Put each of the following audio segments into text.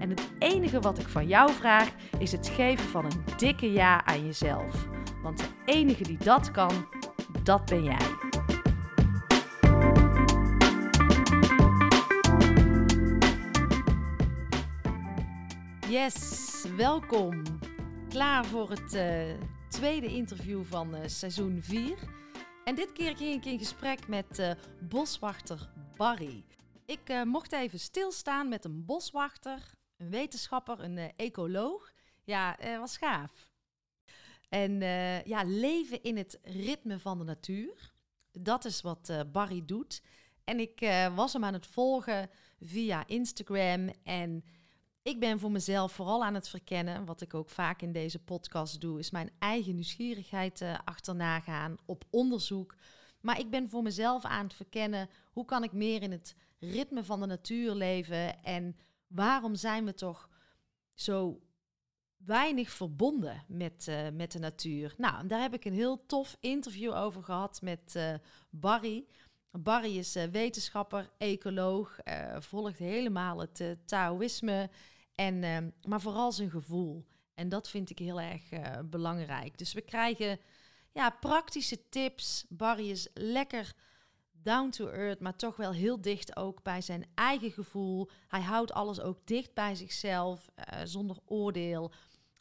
En het enige wat ik van jou vraag is het geven van een dikke ja aan jezelf. Want de enige die dat kan, dat ben jij. Yes, welkom. Klaar voor het uh, tweede interview van uh, seizoen 4. En dit keer ging ik in gesprek met uh, boswachter Barry. Ik mocht even stilstaan met een boswachter, een wetenschapper, een ecoloog. Ja, was gaaf. En uh, ja, leven in het ritme van de natuur. Dat is wat uh, Barry doet. En ik uh, was hem aan het volgen via Instagram. En ik ben voor mezelf vooral aan het verkennen, wat ik ook vaak in deze podcast doe, is mijn eigen nieuwsgierigheid achterna gaan op onderzoek. Maar ik ben voor mezelf aan het verkennen, hoe kan ik meer in het ritme van de natuur leven en waarom zijn we toch zo weinig verbonden met, uh, met de natuur. Nou, daar heb ik een heel tof interview over gehad met uh, Barry. Barry is uh, wetenschapper, ecoloog, volgt helemaal het Taoïsme, en, ehm, maar vooral zijn gevoel. En dat vind ik heel erg belangrijk. Dus we krijgen ja, praktische tips. Barry is lekker down to earth, maar toch wel heel dicht ook bij zijn eigen gevoel. Hij houdt alles ook dicht bij zichzelf, zonder oordeel.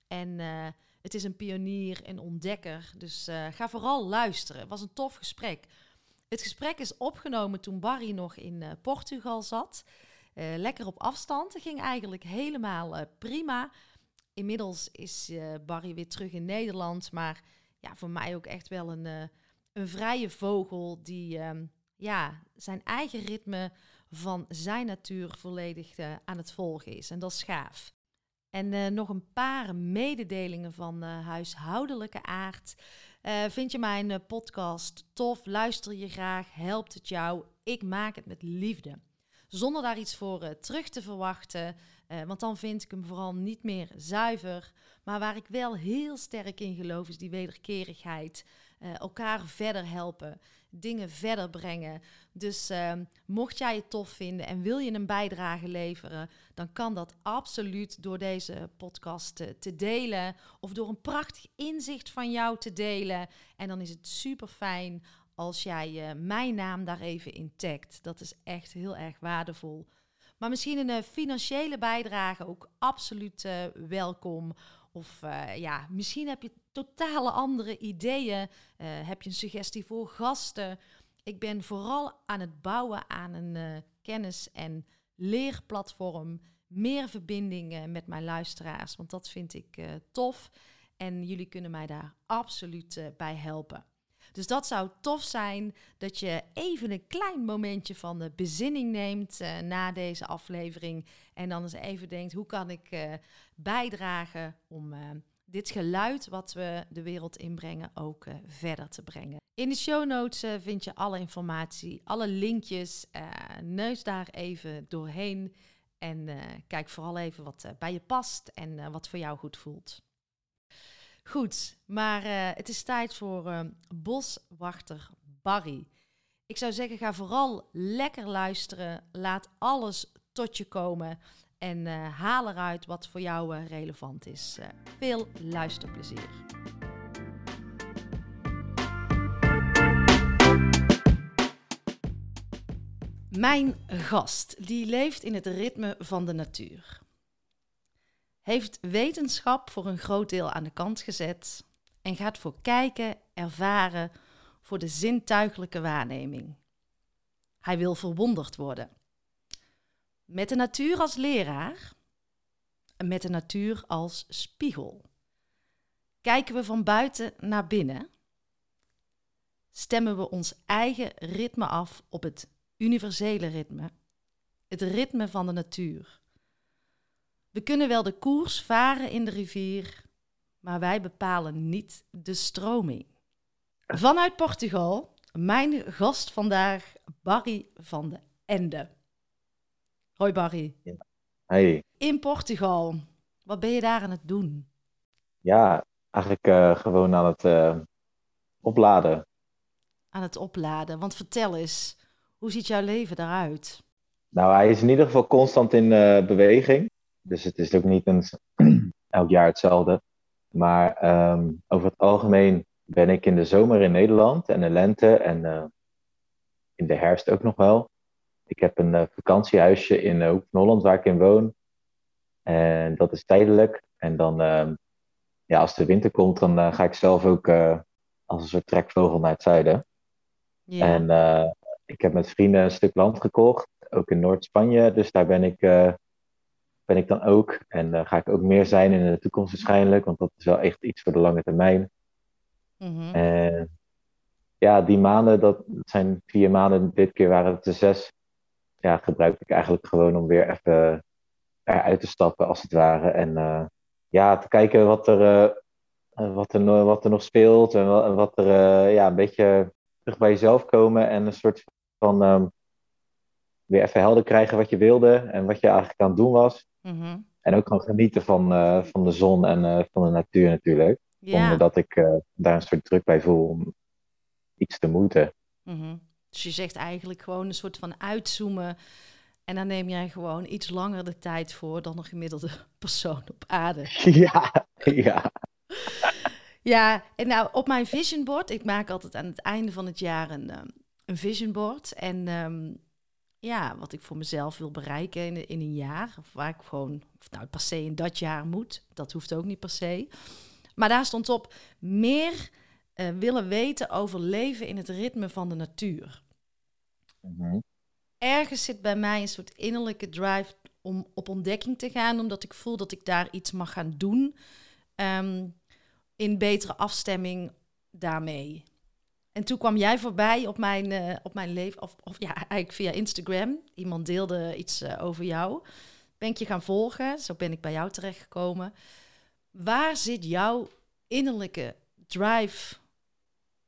En uh, het is een pionier en ontdekker. Dus uh, ga vooral luisteren. Het was een tof gesprek. Het gesprek is opgenomen toen Barry nog in Portugal zat. lekker op afstand. Het ging eigenlijk helemaal prima. Inmiddels is Barry weer terug in Nederland. Maar ja, voor mij ook echt wel een, een vrije vogel die ehm, ja, zijn eigen ritme van zijn natuur volledig aan het volgen is. En dat is gaaf. En uh, nog een paar mededelingen van uh, huishoudelijke aard. Vind je mijn podcast tof? Luister je graag? Helpt het jou? Ik maak het met liefde. Zonder daar iets voor terug te verwachten. want dan vind ik hem vooral niet meer zuiver. Maar waar ik wel heel sterk in geloof is die wederkerigheid. Elkaar verder helpen dingen verder brengen. Dus ehm, mocht jij het tof vinden en wil je een bijdrage leveren, dan kan dat absoluut door deze podcast te, delen of door een prachtig inzicht van jou te delen. En dan is het super fijn als jij uh, mijn naam daar even in tagt. Dat is echt heel erg waardevol. Maar misschien een uh, financiële bijdrage ook absoluut welkom. Of ja, misschien heb je totale andere ideeën? Uh, heb je een suggestie voor gasten? Ik ben vooral aan het bouwen aan een uh, kennis- en leerplatform. Meer verbindingen met mijn luisteraars, want dat vind ik tof. En jullie kunnen mij daar absoluut bij helpen. Dus dat zou tof zijn dat je even een klein momentje van de bezinning neemt na deze aflevering. En dan eens even denkt, hoe kan ik bijdragen om dit geluid wat we de wereld inbrengen ook uh, verder te brengen. In de show notes uh, vind je alle informatie, alle linkjes. Uh, neus daar even doorheen en kijk vooral even wat bij je past en wat voor jou goed voelt. Goed, maar het is tijd voor boswachter Barry. Ik zou zeggen, ga vooral lekker luisteren. Laat alles tot je komen. En uh, haal eruit wat voor jou uh, relevant is. Uh, veel luisterplezier. Mijn gast, die leeft in het ritme van de natuur. Heeft wetenschap voor een groot deel aan de kant gezet en gaat voor kijken, ervaren, voor de zintuigelijke waarneming. Hij wil verwonderd worden. Met de natuur als leraar met de natuur als spiegel. Kijken we van buiten naar binnen, stemmen we ons eigen ritme af op het universele ritme, het ritme van de natuur. We kunnen wel de koers varen in de rivier, maar wij bepalen niet de stroming. Vanuit Portugal, mijn gast vandaag, Barry van de Ende. Hoi Barry. Hey. In Portugal, wat ben je daar aan het doen? Ja, eigenlijk uh, gewoon aan het uh, opladen. Aan het opladen, want vertel eens, hoe ziet jouw leven daaruit? Nou, hij is in ieder geval constant in uh, beweging. Dus het is ook niet een, elk jaar hetzelfde. Maar um, over het algemeen ben ik in de zomer in Nederland en de lente en in de herfst ook nog wel. Ik heb een uh, vakantiehuisje in uh, Holland waar ik in woon. En dat is tijdelijk. En dan, ehm, ja, als de winter komt, dan ga ik zelf ook als een soort trekvogel naar het zuiden. Ja. En ik heb met vrienden een stuk land gekocht, ook in Noord-Spanje. Dus daar ben ik ben ik dan ook. En uh, ga ik ook meer zijn in de toekomst waarschijnlijk, want dat is wel echt iets voor de lange termijn. Mm-hmm. En ja, die maanden, dat zijn vier maanden, dit keer waren het er zes. Ja, gebruik ik eigenlijk gewoon om weer even eruit te stappen, als het ware. En uh, ja, te kijken wat er, uh, wat er, wat er nog speelt en wat, wat er, ja, een beetje terug bij jezelf komen en een soort van um, weer even helder krijgen wat je wilde en wat je eigenlijk aan het doen was. Mm-hmm. En ook gewoon genieten van, van de zon en van de natuur natuurlijk. Ja. Zonder dat ik daar een soort druk bij voel om iets te moeten. Mm-hmm. Dus je zegt eigenlijk gewoon een soort van uitzoomen. En dan neem jij gewoon iets langer de tijd voor dan een gemiddelde persoon op aarde. Ja, ja. Ja, en nou op mijn vision board, ik maak altijd aan het einde van het jaar een, um, een vision board. En um, ja, wat ik voor mezelf wil bereiken in, in een jaar. Of waar ik gewoon, of nou per se in dat jaar moet. Dat hoeft ook niet per se. Maar daar stond op meer uh, willen weten over leven in het ritme van de natuur. Mm-hmm. Ergens zit bij mij een soort innerlijke drive om op ontdekking te gaan, omdat ik voel dat ik daar iets mag gaan doen. Um, in betere afstemming daarmee. En toen kwam jij voorbij op mijn, uh, op mijn leven, of, of, ja, eigenlijk via Instagram. Iemand deelde iets uh, over jou. Ben ik je gaan volgen, zo ben ik bij jou terechtgekomen. Waar zit jouw innerlijke drive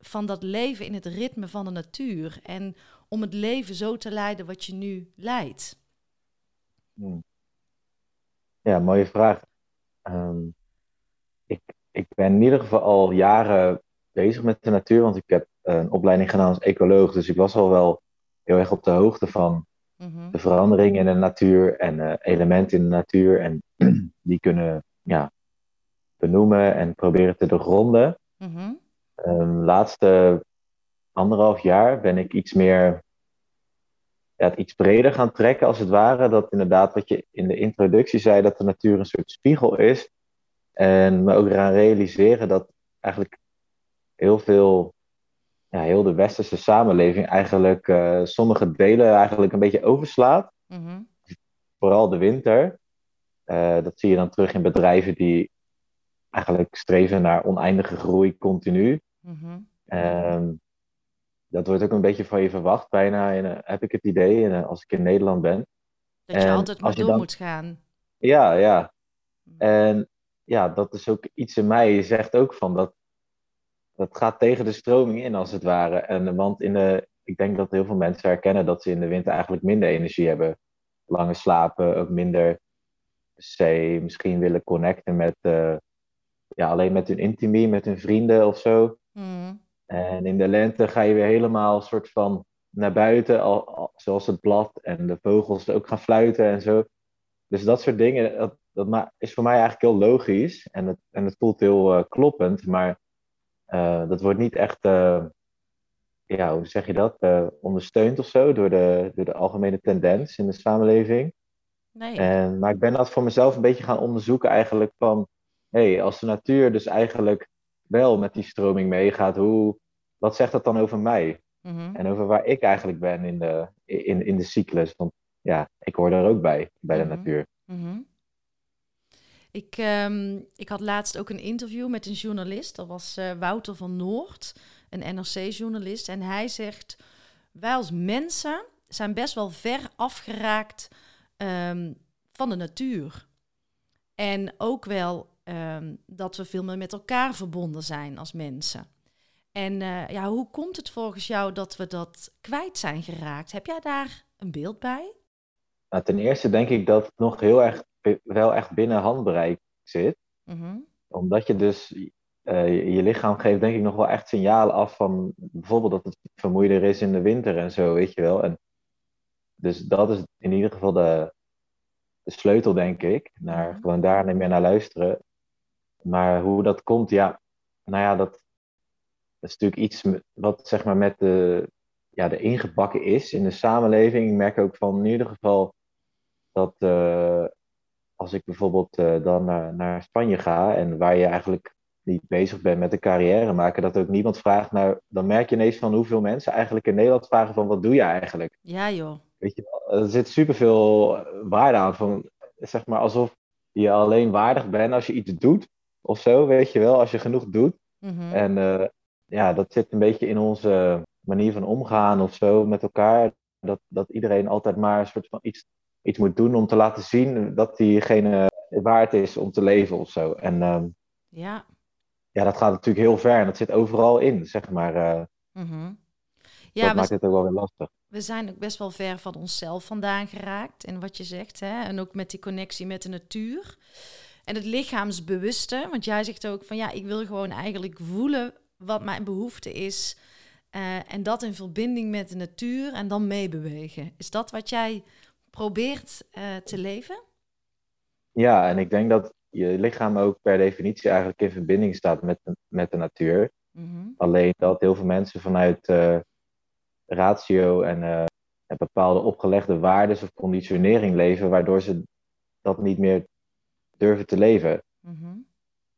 van dat leven in het ritme van de natuur? En om het leven zo te leiden wat je nu leidt? Hmm. Ja, mooie vraag. Um, ik, ik ben in ieder geval al jaren bezig met de natuur, want ik heb een opleiding gedaan als ecoloog. Dus ik was al wel heel erg op de hoogte van mm-hmm. de veranderingen in de natuur en uh, elementen in de natuur. En die kunnen ja, benoemen en proberen te doorgronden. Mm-hmm. Um, laatste anderhalf jaar ben ik iets meer ja, het iets breder gaan trekken, als het ware. Dat inderdaad, wat je in de introductie zei, dat de natuur een soort spiegel is. En me ook eraan realiseren dat eigenlijk heel veel ja, heel de westerse samenleving eigenlijk uh, sommige delen eigenlijk een beetje overslaat. Mm-hmm. Vooral de winter. Uh, dat zie je dan terug in bedrijven die eigenlijk streven naar oneindige groei continu. Mm-hmm. Um, dat wordt ook een beetje van je verwacht, bijna, in, uh, heb ik het idee, in, als ik in Nederland ben. Dat je altijd maar door dan- moet gaan. Ja, ja. En ja, dat is ook iets in mij. Je zegt ook van dat. Dat gaat tegen de stroming in, als het ware. En, want in de, ik denk dat heel veel mensen herkennen dat ze in de winter eigenlijk minder energie hebben. Lange slapen, ook minder se misschien willen connecten met. eh, ja, alleen met hun intimie, met hun vrienden of zo. Mm. En in de lente ga je weer helemaal soort van naar buiten, al, al- zoals het blad en de vogels ook gaan fluiten en zo. Dus dat soort dingen, dat, dat is voor mij eigenlijk heel logisch en het, en het voelt heel eh, kloppend, maar eh, dat wordt niet echt, eh, ja, hoe zeg je dat, ondersteund of zo door de, door de algemene tendens in de samenleving. Nee. En, maar ik ben dat voor mezelf een beetje gaan onderzoeken eigenlijk van, hé, hey, als de natuur dus eigenlijk wel met die stroming meegaat, hoe, wat zegt dat dan over mij? Mhm. En over waar ik eigenlijk ben in de, in, in de cyclus. Want ja, ik hoor daar ook bij, bij de Mhm. natuur. Mhm. Ik, ehm, ik had laatst ook een interview met een journalist. Dat was eh, Wouter van Noord, een NRC-journalist. En hij zegt: Wij als mensen zijn best wel ver afgeraakt ehm, van de natuur. En ook wel ehm, dat we veel meer met elkaar verbonden zijn als mensen. En eh, ja, hoe komt het volgens jou dat we dat kwijt zijn geraakt? Heb jij daar een beeld bij? Nou, ten eerste denk ik dat het nog heel erg, wel echt binnen handbereik zit. Mhm. Omdat je dus, eh, je, lichaam geeft denk ik nog wel echt signalen af van bijvoorbeeld dat het vermoeider is in de winter en zo, weet je wel. En dus dat is in ieder geval de, de sleutel, denk ik, naar Mhm. gewoon daar meer naar luisteren. Maar hoe dat komt, ja, nou ja, dat, is natuurlijk iets wat zeg maar met de, ja, de ingebakken is in de samenleving. Ik merk ook van in ieder geval dat eh, als ik bijvoorbeeld eh, dan naar, naar Spanje ga en waar je eigenlijk niet bezig bent met een carrière maken, dat ook niemand vraagt naar, dan merk je ineens van hoeveel mensen eigenlijk in Nederland vragen van wat doe je eigenlijk? Ja, joh. Weet je, wel, er zit superveel waarde aan van, zeg maar, alsof je alleen waardig bent als je iets doet of zo, weet je wel, als je genoeg doet. Mhm. En eh, ja, dat zit een beetje in onze manier van omgaan of zo met elkaar. Dat, dat iedereen altijd maar een soort van iets, iets moet doen om te laten zien dat diegene waard is om te leven of zo. En ehm, Ja. ja, dat gaat natuurlijk heel ver en dat zit overal in, zeg maar. eh, Mhm. dat Ja, we, maakt het ook wel weer lastig. we zijn ook best wel ver van onszelf vandaan geraakt. En wat je zegt, hè? en ook met die connectie met de natuur. En het lichaamsbewuste, want jij zegt ook van ja, ik wil gewoon eigenlijk voelen wat mijn behoefte is. eh, en dat in verbinding met de natuur en dan meebewegen. Is dat wat jij probeert eh, te leven? Ja, en ik denk dat je lichaam ook per definitie eigenlijk in verbinding staat met de, met de natuur. Mhm. Alleen dat heel veel mensen vanuit eh, ratio en en bepaalde opgelegde waarden of conditionering leven, waardoor ze dat niet meer durven te leven. Mhm.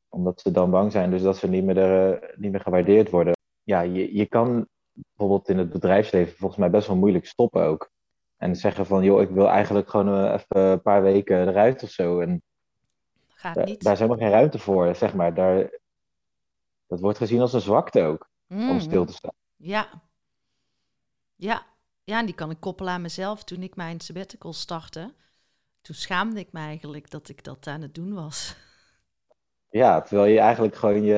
Omdat ze dan bang zijn, dus dat ze niet meer, er, eh, niet meer gewaardeerd worden. Ja, je, je kan bijvoorbeeld in het bedrijfsleven volgens mij best wel moeilijk stoppen ook. En zeggen van, joh, ik wil eigenlijk gewoon eh, even een paar weken eruit of zo. En Gaat daar, niet. daar is helemaal geen ruimte voor, zeg maar. Daar, dat wordt gezien als een zwakte ook, om Mhm. stil te staan. Ja. Ja. Ja, en die kan ik koppelen aan mezelf. Toen ik mijn sabbatical startte, toen schaamde ik me eigenlijk dat ik dat aan het doen was. Ja, terwijl je eigenlijk gewoon je,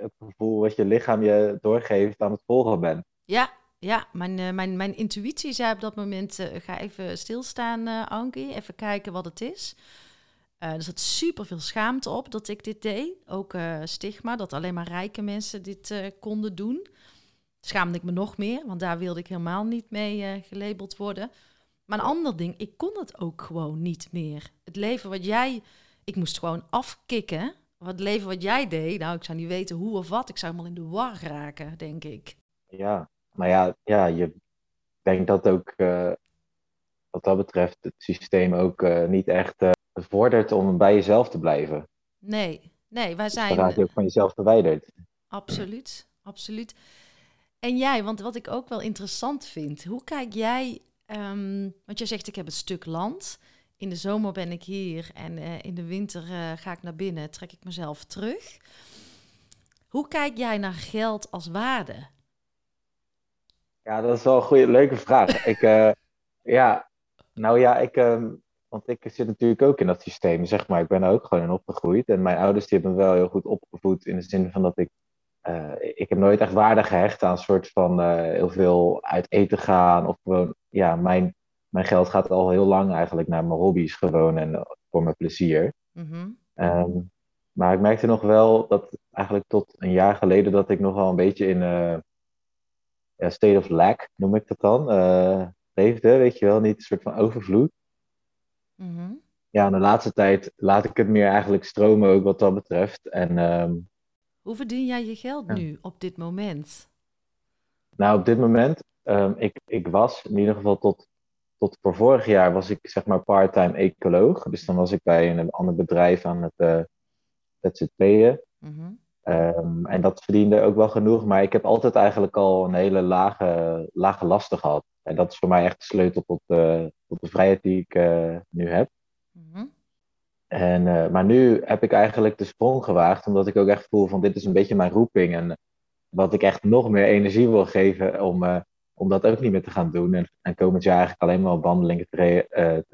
het gevoel wat je lichaam je doorgeeft aan het volgen bent. Ja, ja mijn, eh, mijn, mijn intuïtie zei op dat moment, eh, ga even stilstaan, eh Ankie, even kijken wat het is. Eh, er zat super veel schaamte op dat ik dit deed. Ook stigma, dat alleen maar rijke mensen dit konden doen. Schaamde ik me nog meer, want daar wilde ik helemaal niet mee gelabeld worden. Maar een ander ding, ik kon het ook gewoon niet meer. Het leven wat jij, ik moest gewoon afkicken. Wat het leven wat jij deed, nou, ik zou niet weten hoe of wat. Ik zou helemaal in de war raken, denk ik. Ja, maar ja, ja je denkt dat ook, eh, wat dat betreft, het systeem ook eh, niet echt eh vordert om bij jezelf te blijven. Nee, nee, wij Dus dan zijn raak je ook van jezelf verwijderd. absoluut, absoluut. En jij, want wat ik ook wel interessant vind, hoe kijk jij, ehm, want jij zegt ik heb een stuk land. In de zomer ben ik hier en eh, in de winter eh, ga ik naar binnen, trek ik mezelf terug. Hoe kijk jij naar geld als waarde? Ja, dat is wel een goede, leuke vraag. Ik, eh, ja, nou ja, ik, ehm, want ik zit natuurlijk ook in dat systeem, zeg maar. Ik ben er ook gewoon in opgegroeid. En mijn ouders die hebben me wel heel goed opgevoed in de zin van dat ik, ik heb nooit echt waarde gehecht aan een soort van heel veel uit eten gaan. Of gewoon, ja, mijn, mijn geld gaat al heel lang eigenlijk naar mijn hobby's gewoon en voor mijn plezier. Mhm, Ehm, maar ik merkte nog wel dat eigenlijk tot een jaar geleden dat ik nog wel een beetje in eh ja, state of lack, noem ik dat dan, eh, leefde, weet je wel, niet een soort van overvloed. mhm. Ja, in de laatste tijd laat ik het meer eigenlijk stromen ook wat dat betreft. En ehm, Hoe verdien jij je geld Ja. nu op dit moment? nou, op dit moment, ehm, ik, ik was in ieder geval tot, tot voor vorig jaar was ik zeg maar part-time ecoloog. Dus dan was ik bij een ander bedrijf aan het uh, ZZP'en. Mhm, Ehm, en dat verdiende ook wel genoeg, maar ik heb altijd eigenlijk al een hele lage, lage lasten gehad. En dat is voor mij echt de sleutel tot, tot de vrijheid die ik nu heb. Mhm. En, maar nu heb ik eigenlijk de sprong gewaagd, omdat ik ook echt voel van dit is een beetje mijn roeping. En wat ik echt nog meer energie wil geven om, om dat ook niet meer te gaan doen. En, en komend jaar eigenlijk alleen maar op wandelingen te,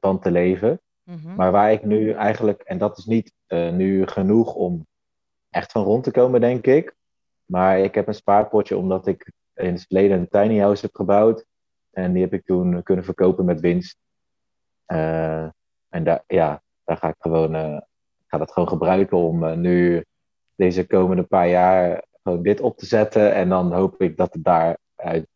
van te leven. Mhm. Maar waar ik nu eigenlijk, en dat is niet uh, nu genoeg om echt van rond te komen, denk ik. Maar ik heb een spaarpotje omdat ik in het verleden een tiny house heb gebouwd. En die heb ik toen kunnen verkopen met winst. Uh, en daar, ja, daar ga ik gewoon, uh, ga dat gewoon gebruiken om nu deze komende paar jaar gewoon dit op te zetten. En dan hoop ik dat het daaruit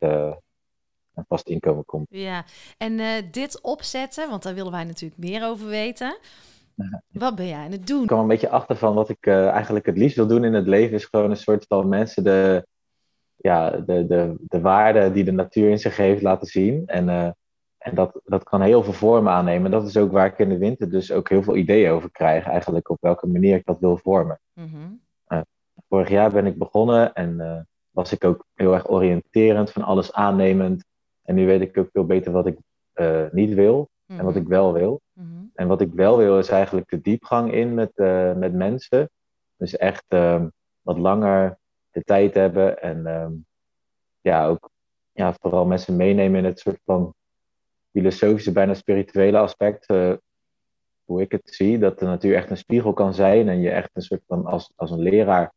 een vast inkomen komt. Ja, en uh, dit opzetten, want daar willen wij natuurlijk meer over weten. Wat ben jij aan het doen? Ik kwam een beetje achter van wat ik uh, eigenlijk het liefst wil doen in het leven, is gewoon een soort van mensen de, ja, de, de, de waarde die de natuur in zich heeft laten zien. En, uh, en dat, dat kan heel veel vormen aannemen. Dat is ook waar ik in de winter dus ook heel veel ideeën over krijg, eigenlijk op welke manier ik dat wil vormen. Mm -hmm. vorig jaar ben ik begonnen en was ik ook heel erg oriënterend, van alles aannemend. En nu weet ik ook veel beter wat ik uh, niet wil en wat ik mhm. wel wil. Mm-hmm. En wat ik wel wil is eigenlijk de diepgang in met, uh, met mensen. Dus echt uh, wat langer de tijd hebben en um, ja, ook ja, vooral mensen meenemen in het soort van filosofische, bijna spirituele aspect. Uh, hoe ik het zie, dat de natuur echt een spiegel kan zijn en je echt een soort van als, als een leraar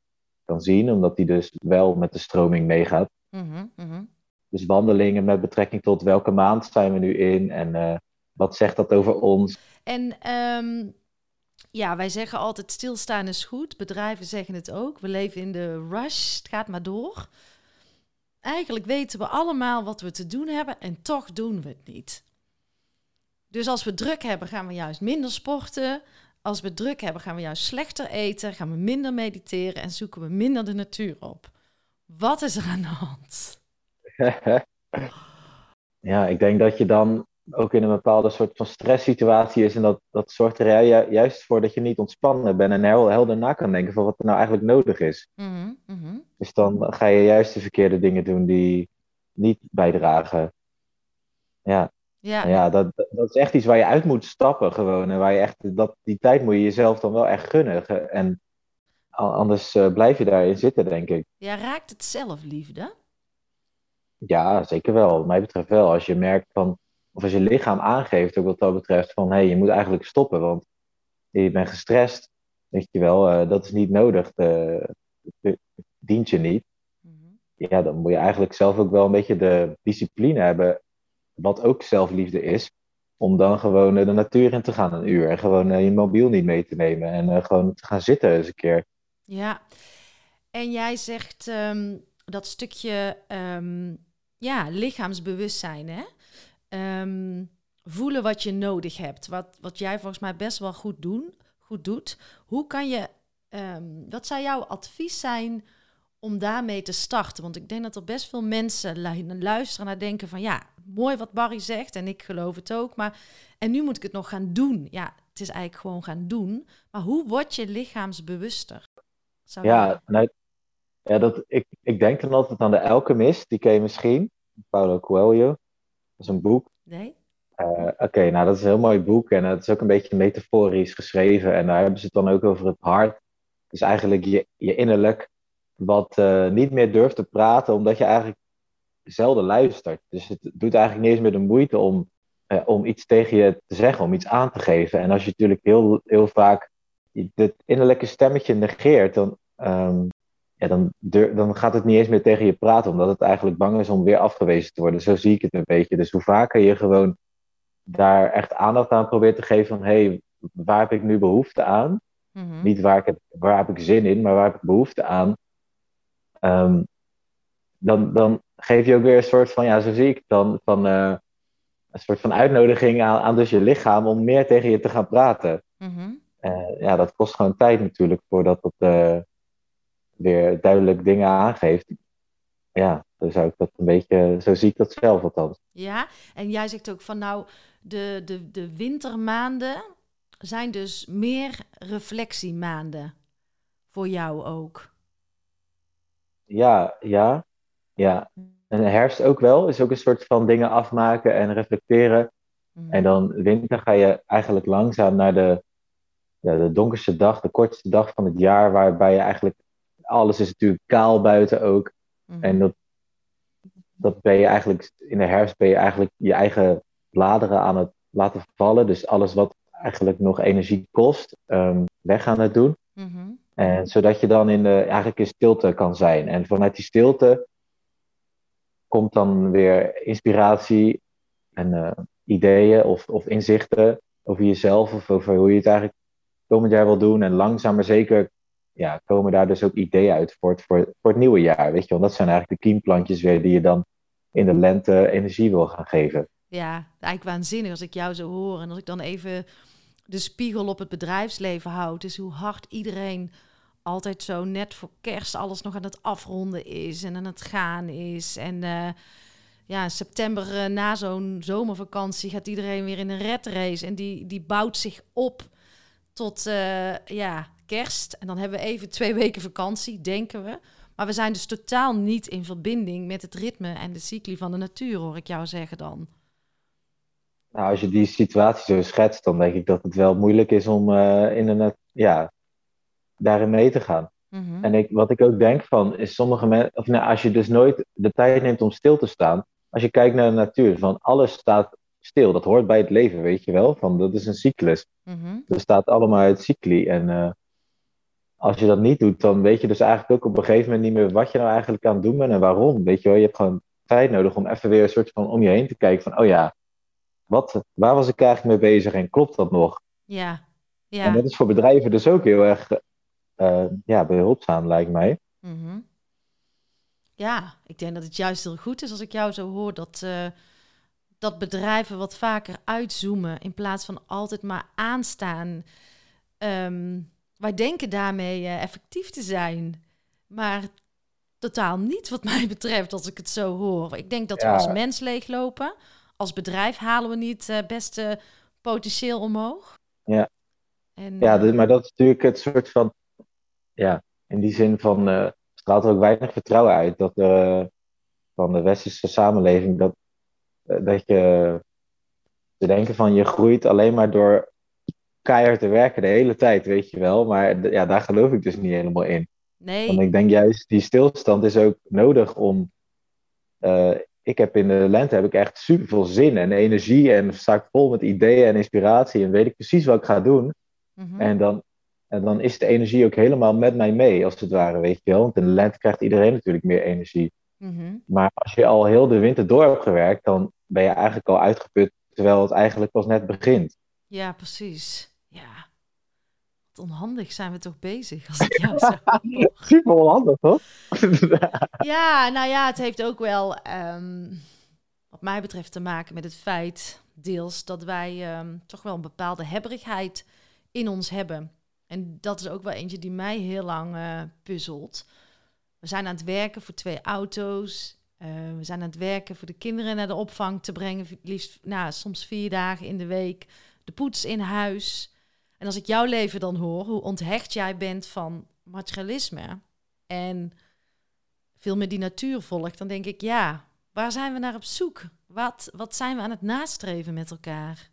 kan zien, omdat die dus wel met de stroming meegaat. Mm-hmm. mm-hmm. Dus wandelingen met betrekking tot welke maand zijn we nu in en uh, wat zegt dat over ons. En um, ja, wij zeggen altijd stilstaan is goed. Bedrijven zeggen het ook. We leven in de rush, het gaat maar door. Eigenlijk weten we allemaal wat we te doen hebben en toch doen we het niet. Dus als we druk hebben, gaan we juist minder sporten. Als we druk hebben, gaan we juist slechter eten, gaan we minder mediteren en zoeken we minder de natuur op. Wat is er aan de hand? ja, ik denk dat je dan ook in een bepaalde soort van stresssituatie is. En dat, dat zorgt er juist voor dat je niet ontspannen bent en heel helder na kan denken van wat er nou eigenlijk nodig is. Mhm, mhm. Dus dan ga je juist de verkeerde dingen doen die niet bijdragen. Ja. Ja, ja dat, dat is echt iets waar je uit moet stappen gewoon. En waar je echt, dat, die tijd moet je jezelf dan wel echt gunnen. En anders uh, blijf je daarin zitten, denk ik. Ja, raakt het zelfliefde? Ja, zeker wel. Wat mij betreft wel. Als je merkt van, of als je lichaam aangeeft, ook wat dat betreft, van hé, hey, je moet eigenlijk stoppen, want je bent gestrest, weet je wel, uh, dat is niet nodig, de, de, dient je niet. Mhm. Ja, dan moet je eigenlijk zelf ook wel een beetje de discipline hebben, wat ook zelfliefde is, om dan gewoon de natuur in te gaan een uur en gewoon uh, je mobiel niet mee te nemen en uh, gewoon te gaan zitten eens een keer. Ja, en jij zegt um, dat stukje um, ja, lichaamsbewustzijn, hè? Ehm, voelen wat je nodig hebt. Wat, wat jij volgens mij best wel goed, doen, goed doet. Hoe kan je, wat zou jouw advies zijn om daarmee te starten? Want ik denk dat er best veel mensen luisteren naar denken van ja, mooi wat Barry zegt en ik geloof het ook. Maar en nu moet ik het nog gaan doen. Ja, het is eigenlijk gewoon gaan doen. Maar hoe word je lichaamsbewuster? ja, nou, ja dat, ik, ik denk dan altijd aan de Alchemist. Die ken je misschien. Paulo Coelho. Dat is een boek. Nee? Uh, Oké, nou dat is een heel mooi boek en het is ook een beetje metaforisch geschreven. En daar hebben ze het dan ook over het hart. Dus eigenlijk je, je innerlijk, wat uh, niet meer durft te praten, omdat je eigenlijk zelden luistert. Dus het doet eigenlijk niet eens meer de moeite om, uh, om iets tegen je te zeggen, om iets aan te geven. En als je natuurlijk heel, heel vaak dit innerlijke stemmetje negeert, dan, um, ja, dan, dan gaat het niet eens meer tegen je praten, omdat het eigenlijk bang is om weer afgewezen te worden. Zo zie ik het een beetje. Dus hoe vaker je gewoon daar echt aandacht aan probeert te geven van hé, hey, waar heb ik nu behoefte aan? Mhm. Niet waar, ik heb, waar heb ik zin in, maar waar heb ik behoefte aan? Um, dan, dan geef je ook weer een soort van, ja, zo zie ik dan, van uh, een soort van uitnodiging aan, aan dus je lichaam om meer tegen je te gaan praten. Mm uh, ja, dat kost gewoon tijd natuurlijk voordat dat, uh, weer duidelijk dingen aangeeft. Ja, dan zou ik dat een beetje, zo zie ik dat zelf althans. Ja, en jij zegt ook van nou, de, de, de wintermaanden zijn dus meer reflectiemaanden voor jou ook. Ja, ja, ja. En de herfst ook wel. Is ook een soort van dingen afmaken en reflecteren. Mhm. En dan winter ga je eigenlijk langzaam naar de, ja, de donkerste dag, de kortste dag van het jaar, waarbij je eigenlijk, alles is natuurlijk kaal buiten ook. Mhm. En dat, dat ben je eigenlijk, in de herfst ben je eigenlijk je eigen bladeren aan het laten vallen. Dus alles wat eigenlijk nog energie kost, ehm, weg aan het doen. Mhm. En zodat je dan in de, eigenlijk in stilte kan zijn. En vanuit die stilte komt dan weer inspiratie en eh, ideeën of, of inzichten over jezelf of over hoe je het eigenlijk komend jaar wil doen. En langzaam maar zeker ja, komen daar dus ook ideeën uit voor het, voor, voor het nieuwe jaar. Weet je, want dat zijn eigenlijk de kiemplantjes weer die je dan in de lente energie wil gaan geven. Ja, eigenlijk waanzinnig als ik jou zo hoor. En als ik dan even de spiegel op het bedrijfsleven houd. Is hoe hard iedereen altijd zo net voor kerst alles nog aan het afronden is. En aan het gaan is. En eh, ja, september eh, na zo'n zomervakantie gaat iedereen weer in een red race. En die, die bouwt zich op tot eh, ja, kerst. En dan hebben we even twee weken vakantie, denken we. Maar we zijn dus totaal niet in verbinding met het ritme en de cycli van de natuur, hoor ik jou zeggen dan. Nou, als je die situatie zo schetst, dan denk ik dat het wel moeilijk is om eh, in een, ja, daarin mee te gaan. Mhm. En ik, wat ik ook denk van, is sommige mensen, of nou, als je dus nooit de tijd neemt om stil te staan, als je kijkt naar de natuur, van alles staat stil, dat hoort bij het leven, weet je wel, van dat is een cyclus. Mhm. Er staat allemaal uit cycli. En eh, als je dat niet doet, dan weet je dus eigenlijk ook op een gegeven moment niet meer wat je nou eigenlijk aan het doen bent en waarom. Weet je wel, je hebt gewoon tijd nodig om even weer een soort van om je heen te kijken van, oh ja, wat, waar was ik eigenlijk mee bezig en klopt dat nog? Ja, En ja. dat is voor bedrijven dus ook heel erg eh, ja, behulpzaam, lijkt mij. Mhm. Ja, ik denk dat het juist heel goed is als ik jou zo hoor dat, eh, dat bedrijven wat vaker uitzoomen in plaats van altijd maar aanstaan. Ehm, wij denken daarmee eh, effectief te zijn, maar totaal niet wat mij betreft als ik het zo hoor. Ik denk dat we Ja. als mens leeglopen. Als bedrijf halen we niet het beste potentieel omhoog. Ja. En, Ja, eh, dus- maar dat is natuurlijk het soort van, ja, in die zin van, eh, straalt er ook weinig vertrouwen uit dat eh, van de westerse samenleving, dat, eh, dat je te denken van je groeit alleen maar door keihard te werken de hele tijd, weet je wel. Maar ja, daar geloof ik dus niet helemaal in. nee. Want ik denk juist, die stilstand is ook nodig om. eh, ik heb in de lente heb ik echt super veel zin en energie en sta ik vol met ideeën en inspiratie en weet ik precies wat ik ga doen. Mhm. En dan, en dan is de energie ook helemaal met mij mee, als het ware, weet je wel. Want in de lente krijgt iedereen natuurlijk meer energie. Mhm. Maar als je al heel de winter door hebt gewerkt, dan ben je eigenlijk al uitgeput, terwijl het eigenlijk pas net begint. Ja, precies. Onhandig zijn we toch bezig als ik jou zo hoor. Super onhandig, toch? Ja, nou ja, het heeft ook wel, ehm, wat mij betreft, te maken met het feit, deels, dat wij ehm, toch wel een bepaalde hebberigheid in ons hebben. En dat is ook wel eentje die mij heel lang eh, puzzelt. We zijn aan het werken voor twee auto's. eh, we zijn aan het werken voor de kinderen naar de opvang te brengen. Liefst, nou, soms vier dagen in de week. De poets in huis. En als ik jouw leven dan hoor, hoe onthecht jij bent van materialisme. En veel meer die natuur volgt, dan denk ik, ja, waar zijn we naar op zoek? Wat, wat zijn we aan het nastreven met elkaar?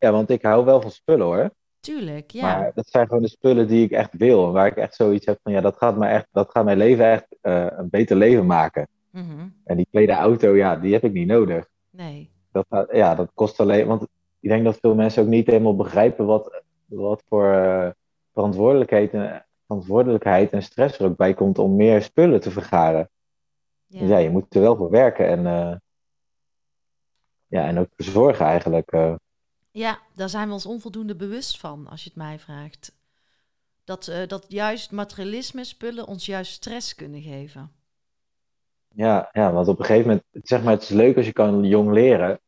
Ja, want ik hou wel van spullen hoor. Tuurlijk, ja. Maar dat zijn gewoon de spullen die ik echt wil. Waar ik echt zoiets heb van, ja, dat gaat, me echt, dat gaat mijn leven echt eh, een beter leven maken. Mhm. En die tweede auto, ja, die heb ik niet nodig. Nee. Dat, ja, dat kost alleen, want ik denk dat veel mensen ook niet helemaal begrijpen wat, wat voor eh, verantwoordelijkheid, en, verantwoordelijkheid en stress er ook bij komt om meer spullen te vergaren. Ja. Dus ja, je moet er wel voor werken en, eh, ja, en ook voor zorgen eigenlijk. eh. Ja, daar zijn we ons onvoldoende bewust van, als je het mij vraagt. Dat, dat juist materialisme, spullen, ons juist stress kunnen geven. Ja, ja, want op een gegeven moment, zeg maar, het is leuk als je kan jong leren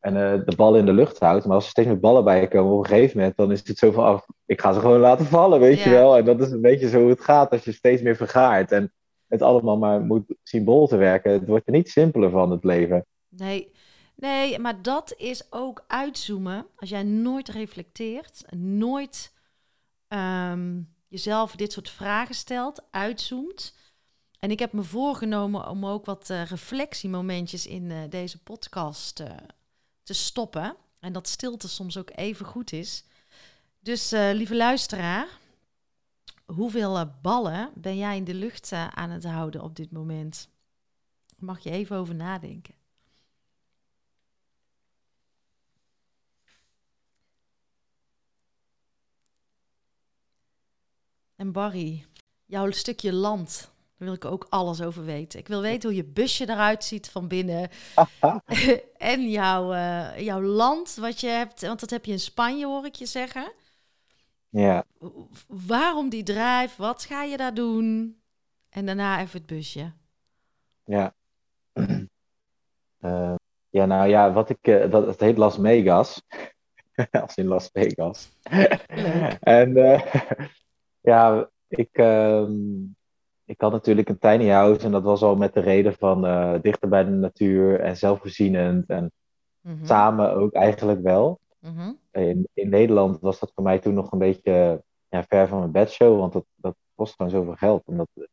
en eh, de bal in de lucht houdt. Maar als er steeds meer ballen bij komen, op een gegeven moment, dan is het zo van, oh, ik ga ze gewoon laten vallen, weet je wel. En dat is een beetje zo hoe het gaat als je steeds meer vergaart en het allemaal maar moet symbool te werken. Het wordt er niet simpeler van, het leven. Nee, nee, maar dat is ook uitzoomen. Als jij nooit reflecteert, nooit ehm, jezelf dit soort vragen stelt, uitzoomt. En ik heb me voorgenomen om ook wat uh, reflectiemomentjes in uh, deze podcast te stoppen. En dat stilte soms ook even goed is. Dus lieve luisteraar, hoeveel ballen ben jij in de lucht aan het houden op dit moment? Mag je even over nadenken. En Barry, jouw stukje land, daar wil ik ook alles over weten. Ik wil weten hoe je busje eruit ziet van binnen. en jouw, uh, jouw land, wat je hebt, want dat heb je in Spanje, hoor ik je zeggen. Ja. Waarom die drijf? Wat ga je daar doen? En daarna even het busje. Ja. Uh, ja, nou ja, wat ik, uh, dat, het heet Las Vegas. Als in Las Vegas. en ja, ik, uh, ik had natuurlijk een tiny house en dat was al met de reden van uh, dichter bij de natuur en zelfvoorzienend en mm-hmm. samen ook eigenlijk wel. Mm-hmm. In, in Nederland was dat voor mij toen nog een beetje ja, ver van mijn bedshow, want dat, dat kost gewoon zoveel geld en dat, dat,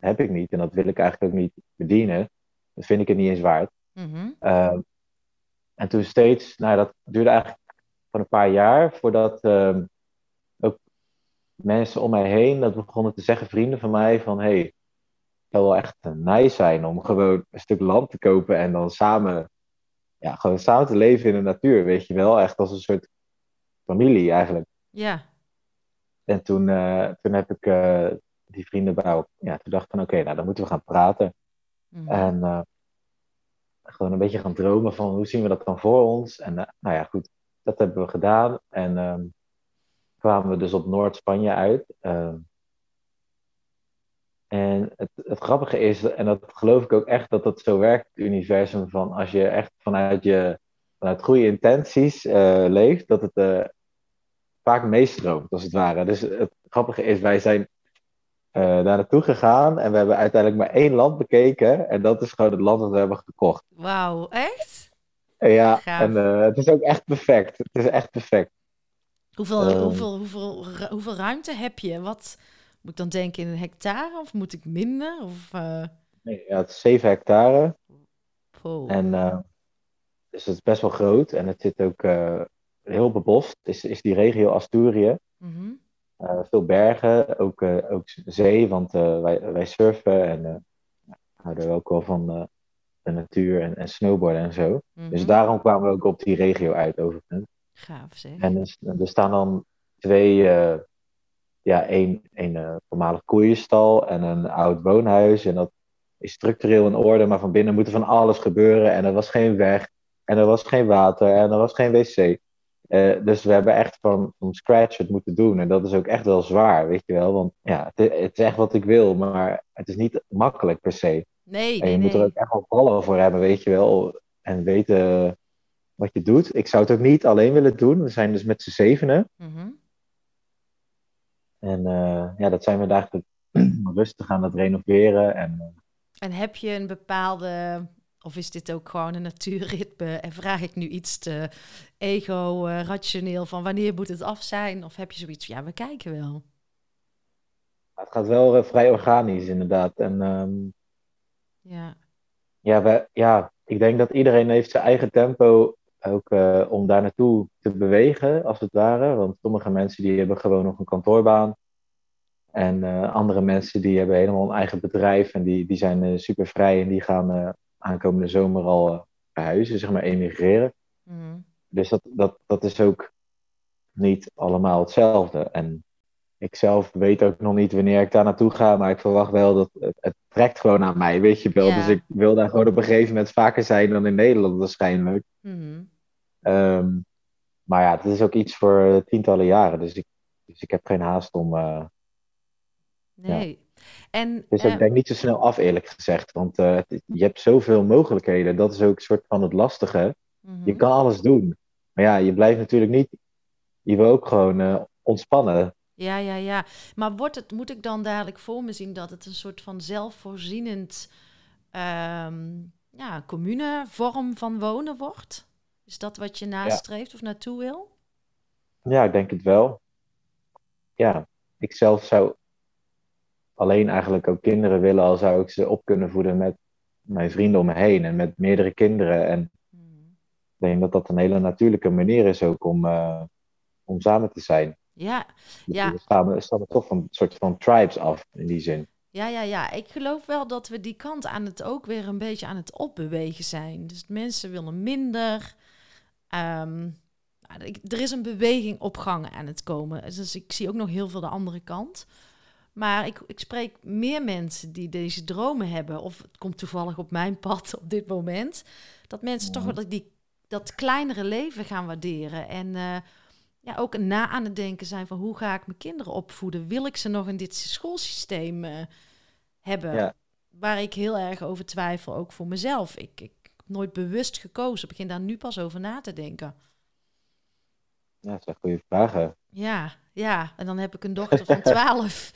heb ik niet en dat wil ik eigenlijk ook niet verdienen. Dat vind ik het niet eens waard. Mm-hmm. Uh, en toen steeds, nou dat duurde eigenlijk van een paar jaar voordat uh, mensen om mij heen dat begonnen te zeggen, vrienden van mij, van hey, het zou wel echt nice zijn om gewoon een stuk land te kopen en dan samen, ja, gewoon samen te leven in de natuur, weet je wel, echt als een soort familie eigenlijk. Ja. En toen, uh, toen heb ik uh, die vrienden bij ja, toen dacht ik van oké, nou dan moeten we gaan praten. Mm. En uh, gewoon een beetje gaan dromen van hoe zien we dat dan voor ons. En nou ja, goed, dat hebben we gedaan. En um, kwamen we dus op Noord-Spanje uit. Uh, en het, het, grappige is, en dat geloof ik ook echt, dat dat zo werkt, het universum, van als je echt vanuit je vanuit goede intenties uh, leeft, dat het uh, vaak meestroomt, als het ware. Dus het grappige is, wij zijn daar naartoe gegaan en we hebben uiteindelijk maar één land bekeken. En dat is gewoon het land dat we hebben gekocht. Wauw, echt? Ja, en het is ook echt perfect. Het is echt perfect. Hoeveel, um, hoeveel, hoeveel, hoeveel ruimte heb je? Wat moet ik dan denken in een hectare of moet ik minder? Of, uh... Nee, ja, het is 7 hectare. Oh. En uh, dus het is best wel groot en het zit ook uh, heel bebost. Is, is die regio Asturië. Mm -hmm. veel bergen, ook, ook zee, want wij, wij surfen en houden ook wel van de natuur en, en snowboarden en zo. Mm -hmm. Dus daarom kwamen we ook op die regio uit overigens. Gaaf zeg. En er, er staan dan twee, uh, ja, één, één uh, voormalig koeienstal en een oud woonhuis. En dat is structureel in orde, maar van binnen moet er van alles gebeuren. En er was geen weg, en er was geen water, en er was geen wc. Uh, dus we hebben echt van, van scratch het moeten doen. En dat is ook echt wel zwaar, weet je wel. Want ja, het, het is echt wat ik wil, maar het is niet makkelijk per se. Nee, en je nee, moet nee. er ook echt wel ballen voor hebben, weet je wel. En weten wat je doet. Ik zou het ook niet alleen willen doen. We zijn dus met z'n zevenen. Mm-hmm. En uh, ja, dat zijn we dagelijks rustig aan het renoveren. En, uh... en heb je een bepaalde, of is dit ook gewoon een natuurritme? En vraag ik nu iets te ego-rationeel van wanneer moet het af zijn? Of heb je zoiets ja, we kijken wel. Het gaat wel vrij organisch, inderdaad. En um... ja. Ja, we, ja, ik denk dat iedereen heeft zijn eigen tempo ook uh, om daar naartoe te bewegen, als het ware. Want sommige mensen die hebben gewoon nog een kantoorbaan. En uh, andere mensen die hebben helemaal een eigen bedrijf en die, die zijn uh, super vrij en die gaan aankomende zomer al verhuizen, zeg maar emigreren. Mm. Dus dat, dat, dat is ook niet allemaal hetzelfde. En ik zelf weet ook nog niet wanneer ik daar naartoe ga, maar ik verwacht wel dat het, het trekt gewoon aan mij, weet je wel. Ja. Dus ik wil daar gewoon op een gegeven moment vaker zijn dan in Nederland waarschijnlijk. Mm. Um, maar ja, het is ook iets voor tientallen jaren, dus ik, dus ik heb geen haast om. Uh, nee. Ja. En, dus ik uh, denk niet zo snel af, eerlijk gezegd. Want uh, je hebt zoveel mogelijkheden. Dat is ook een soort van het lastige. Je kan alles doen. Maar ja, je blijft natuurlijk niet. Je wil ook gewoon ontspannen. Ja, ja, ja. Maar wordt het, moet ik dan dadelijk voor me zien dat het een soort van zelfvoorzienend um, ja, commune vorm van wonen wordt? Is dat wat je nastreeft ja. of naartoe wil? Ja, ik denk het wel. Ja. ik zelf zou alleen eigenlijk ook kinderen willen, al zou ik ze op kunnen voeden met mijn vrienden om me heen en met meerdere kinderen. En ik denk dat dat een hele natuurlijke manier is ook om, eh, om samen te zijn. Ja, Dus Ja. We stammen toch van een soort van tribes af in die zin. ja, ja, ja. Ik geloof wel dat we die kant aan het ook weer een beetje aan het opbewegen zijn. Dus mensen willen minder. Ehm, nou, er is een beweging op gang aan het komen. Dus ik zie ook nog heel veel de andere kant. Maar ik, ik spreek meer mensen die deze dromen hebben. Of het komt toevallig op mijn pad op dit moment. Dat mensen toch wel die, dat kleinere leven gaan waarderen. En eh, ja, ook na aan het denken zijn van hoe ga ik mijn kinderen opvoeden? Wil ik ze nog in dit schoolsysteem eh, hebben? Ja. Waar ik heel erg over twijfel, ook voor mezelf. Ik, nooit bewust gekozen. Begin daar nu pas over na te denken. Ja, dat zijn goede vragen. Ja, ja. En dan heb ik een dochter van 12.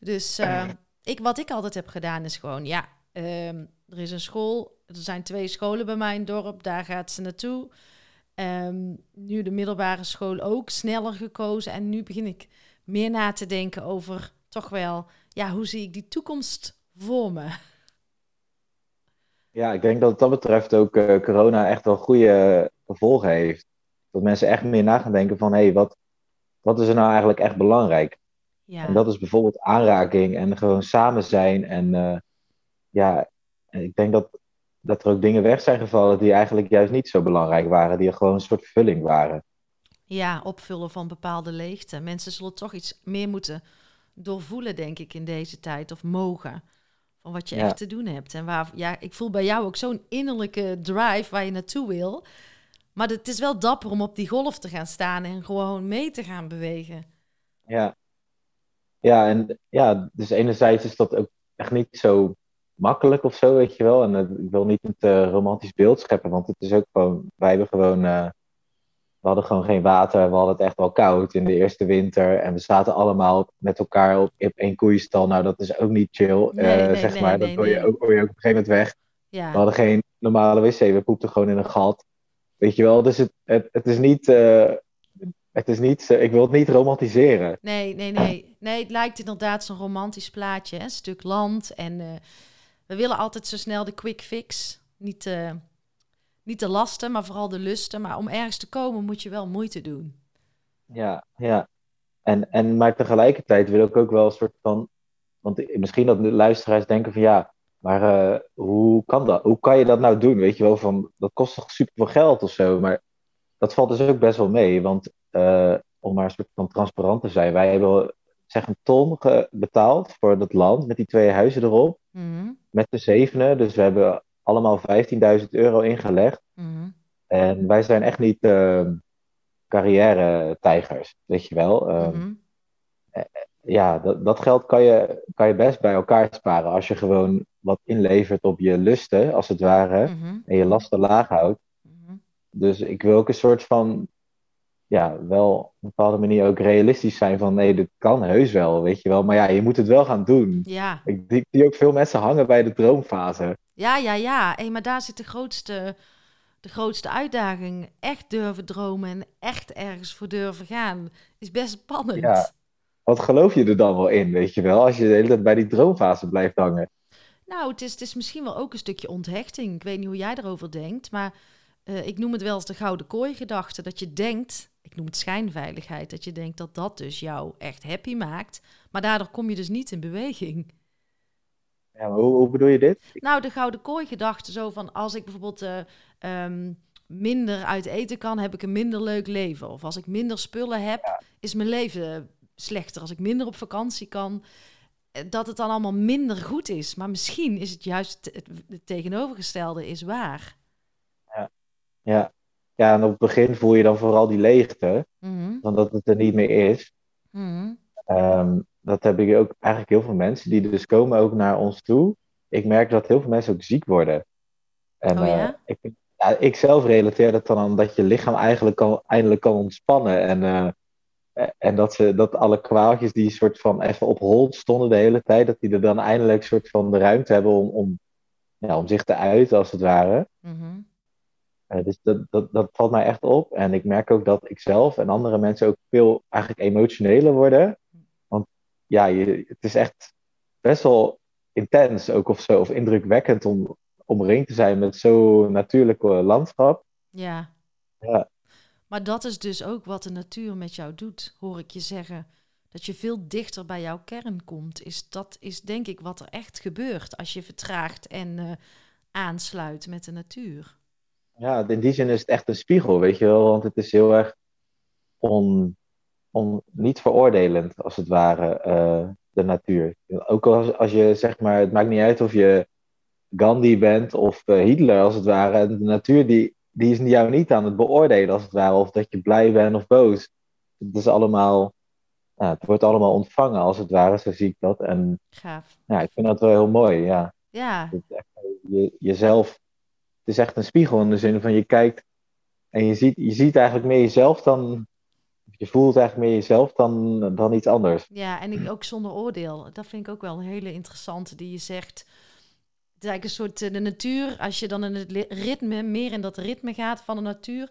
Dus eh, ik, wat ik altijd heb gedaan is gewoon, ja, ehm, er is een school. Er zijn twee scholen bij mijn dorp. Daar gaat ze naartoe. Ehm, nu de middelbare school ook sneller gekozen. En nu begin ik meer na te denken over toch wel, ja, hoe zie ik die toekomst voor me? Ja, ik denk dat wat dat betreft ook eh, corona echt wel goede gevolgen heeft. Dat mensen echt meer na gaan denken van, hé, hey, wat, wat is er nou eigenlijk echt belangrijk? Ja, En dat is bijvoorbeeld aanraking en gewoon samen zijn. En eh, ja, ik denk dat, dat er ook dingen weg zijn gevallen die eigenlijk juist niet zo belangrijk waren. Die er gewoon een soort vulling waren. ja, opvullen van bepaalde leegte. Mensen zullen toch iets meer moeten doorvoelen, denk ik, in deze tijd. Of mogen. Van wat je Ja. echt te doen hebt. En waar, ja, ik voel bij jou ook zo'n innerlijke drive waar je naartoe wil. Maar het is wel dapper om op die golf te gaan staan en gewoon mee te gaan bewegen. Ja. Ja, en ja, dus enerzijds is dat ook echt niet zo makkelijk of zo, weet je wel. En eh, ik wil niet een te romantisch beeld scheppen, want het is ook gewoon, wij hebben gewoon, eh, we hadden gewoon geen water, we hadden het echt wel koud in de eerste winter. En we zaten allemaal met elkaar op, op één koeienstal. Nou, dat is ook niet chill, Nee, eh, nee, zeg nee, maar. dat hoor je, ook, hoor je ook op een gegeven moment weg. We Ja, hadden geen normale wc, we poepten gewoon in een gat. Weet je wel, dus het, het, het is niet, eh, het is niet, eh, ik wil het niet romantiseren. nee, nee, nee. Nee, het lijkt inderdaad zo'n romantisch plaatje. Hè? Een stuk land. En eh, we willen altijd zo snel de quick fix. Niet, eh, niet de lasten, maar vooral de lusten. Maar om ergens te komen moet je wel moeite doen. Ja, ja. En, en, maar tegelijkertijd wil ik ook wel een soort van. Want misschien dat de luisteraars denken van ja, maar eh, hoe kan dat? Hoe kan je dat nou doen? Weet je wel, van dat kost toch super veel geld of zo. Maar dat valt dus ook best wel mee. Want eh, om maar een soort van transparant te zijn, wij hebben zeg een ton betaald voor dat land met die twee huizen erop. Mhm, Met de zevenen. Dus we hebben allemaal 15.000 euro ingelegd. mhm. En wij zijn echt niet eh, carrière-tijgers, weet je wel. Ehm, Mhm. ja, dat, dat geld kan je, kan je best bij elkaar sparen als je gewoon wat inlevert op je lusten, als het ware, Mhm. en je lasten laag houdt. Dus ik wil ook een soort van, ja, wel op een bepaalde manier ook realistisch zijn van, nee, dit kan heus wel, weet je wel. Maar ja, je moet het wel gaan doen. Ja, Ik zie- ook veel mensen hangen bij de droomfase. ja, ja, ja. Hey, maar daar zit de grootste, de grootste uitdaging. Echt durven dromen en echt ergens voor durven gaan. Is best spannend. Ja. Wat geloof je er dan wel in, weet je wel, als je de hele tijd bij die droomfase blijft hangen? Nou, het is, het is misschien wel ook een stukje onthechting. Ik weet niet hoe jij erover denkt, maar eh, ik noem het wel eens de gouden kooi gedachte. Dat je denkt, ik noem het schijnveiligheid, dat je denkt dat dat dus jou echt happy maakt. Maar daardoor kom je dus niet in beweging. Ja, maar hoe, hoe bedoel je dit? Nou, de gouden kooi gedachte zo van als ik bijvoorbeeld eh, ehm, minder uit eten kan, heb ik een minder leuk leven. Of als ik minder spullen heb, is mijn leven slechter. Als ik minder op vakantie kan, eh, dat het dan allemaal minder goed is. Maar misschien is het juist het, het tegenovergestelde is waar. Ja. Ja, en op het begin voel je dan vooral die leegte, Mhm, dan dat het er niet meer is. mhm, Ehm, dat heb ik ook eigenlijk heel veel mensen die dus komen ook naar ons toe. Ik merk dat heel veel mensen ook ziek worden. En Oh ja? eh, ik, ja, ik zelf relateer dat dan aan dat je lichaam eigenlijk kan, eindelijk kan ontspannen. En, eh, eh, en dat, ze, dat alle kwaaltjes die soort van even op hold stonden de hele tijd, dat die er dan eindelijk soort van de ruimte hebben om, om, ja, om zich te uiten, als het ware. mhm. Eh, dus dat, dat, dat valt mij echt op. En ik merk ook dat ik zelf en andere mensen ook veel eigenlijk emotioneler worden. Want ja, je, het is echt best wel intens ook of zo, of indrukwekkend om omringd te zijn met zo'n natuurlijk landschap. Ja. Ja. Maar dat is dus ook wat de natuur met jou doet, hoor ik je zeggen. Dat je veel dichter bij jouw kern komt. Is, dat is denk ik wat er echt gebeurt als je vertraagt en eh, aansluit met de natuur. Ja, in die zin is het echt een spiegel, weet je wel. Want het is heel erg on, on, niet veroordelend, als het ware, eh, de natuur. Ook als, als je, zeg maar, het maakt niet uit of je Gandhi bent of uh, Hitler, als het ware. De natuur die, die is jou niet aan het beoordelen, als het ware. Of dat je blij bent of boos. Het is allemaal... Het wordt allemaal ontvangen, als het ware, zo zie ik dat. En Gaaf. ja, ik vind dat wel heel mooi, ja. Ja, je, jezelf, is echt een spiegel in de zin van je kijkt en je ziet, je ziet eigenlijk meer jezelf dan, je voelt eigenlijk meer jezelf dan, dan iets anders. ja, en ik, ook zonder oordeel. Dat vind ik ook wel een hele interessante die je zegt. Het is eigenlijk een soort eh, de natuur, als je dan in het ritme, meer in dat ritme gaat van de natuur.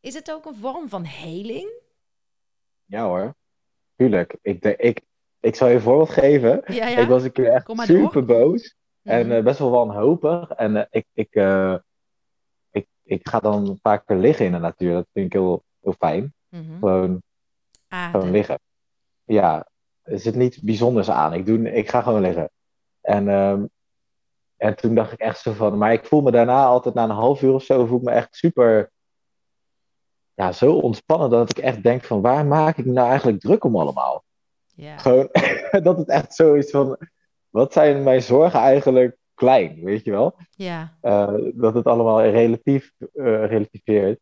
Is het ook een vorm van heling? Ja hoor, tuurlijk. Ik, de- ik, ik zal je een voorbeeld geven. Ja, ja. Ik was een keer echt door. super boos en Mhm. eh, best wel wanhopig. En eh, ik, ik, ik, ga dan vaker liggen in de natuur. Dat vind ik heel, heel fijn. Mhm. Gewoon liggen. Ja, er zit niets bijzonders aan. Ik, doe, ik ga gewoon liggen. En, ehm, en toen dacht ik echt zo van... Maar ik voel me daarna altijd na een half uur of zo... voel ik me echt super... Ja, zo ontspannen dat ik echt denk van... Waar maak ik me nou eigenlijk druk om allemaal? Ja. Gewoon dat het echt zo is van... Wat zijn mijn zorgen eigenlijk klein, weet je wel? ja, Eh, dat het allemaal relatief eh, relativeert.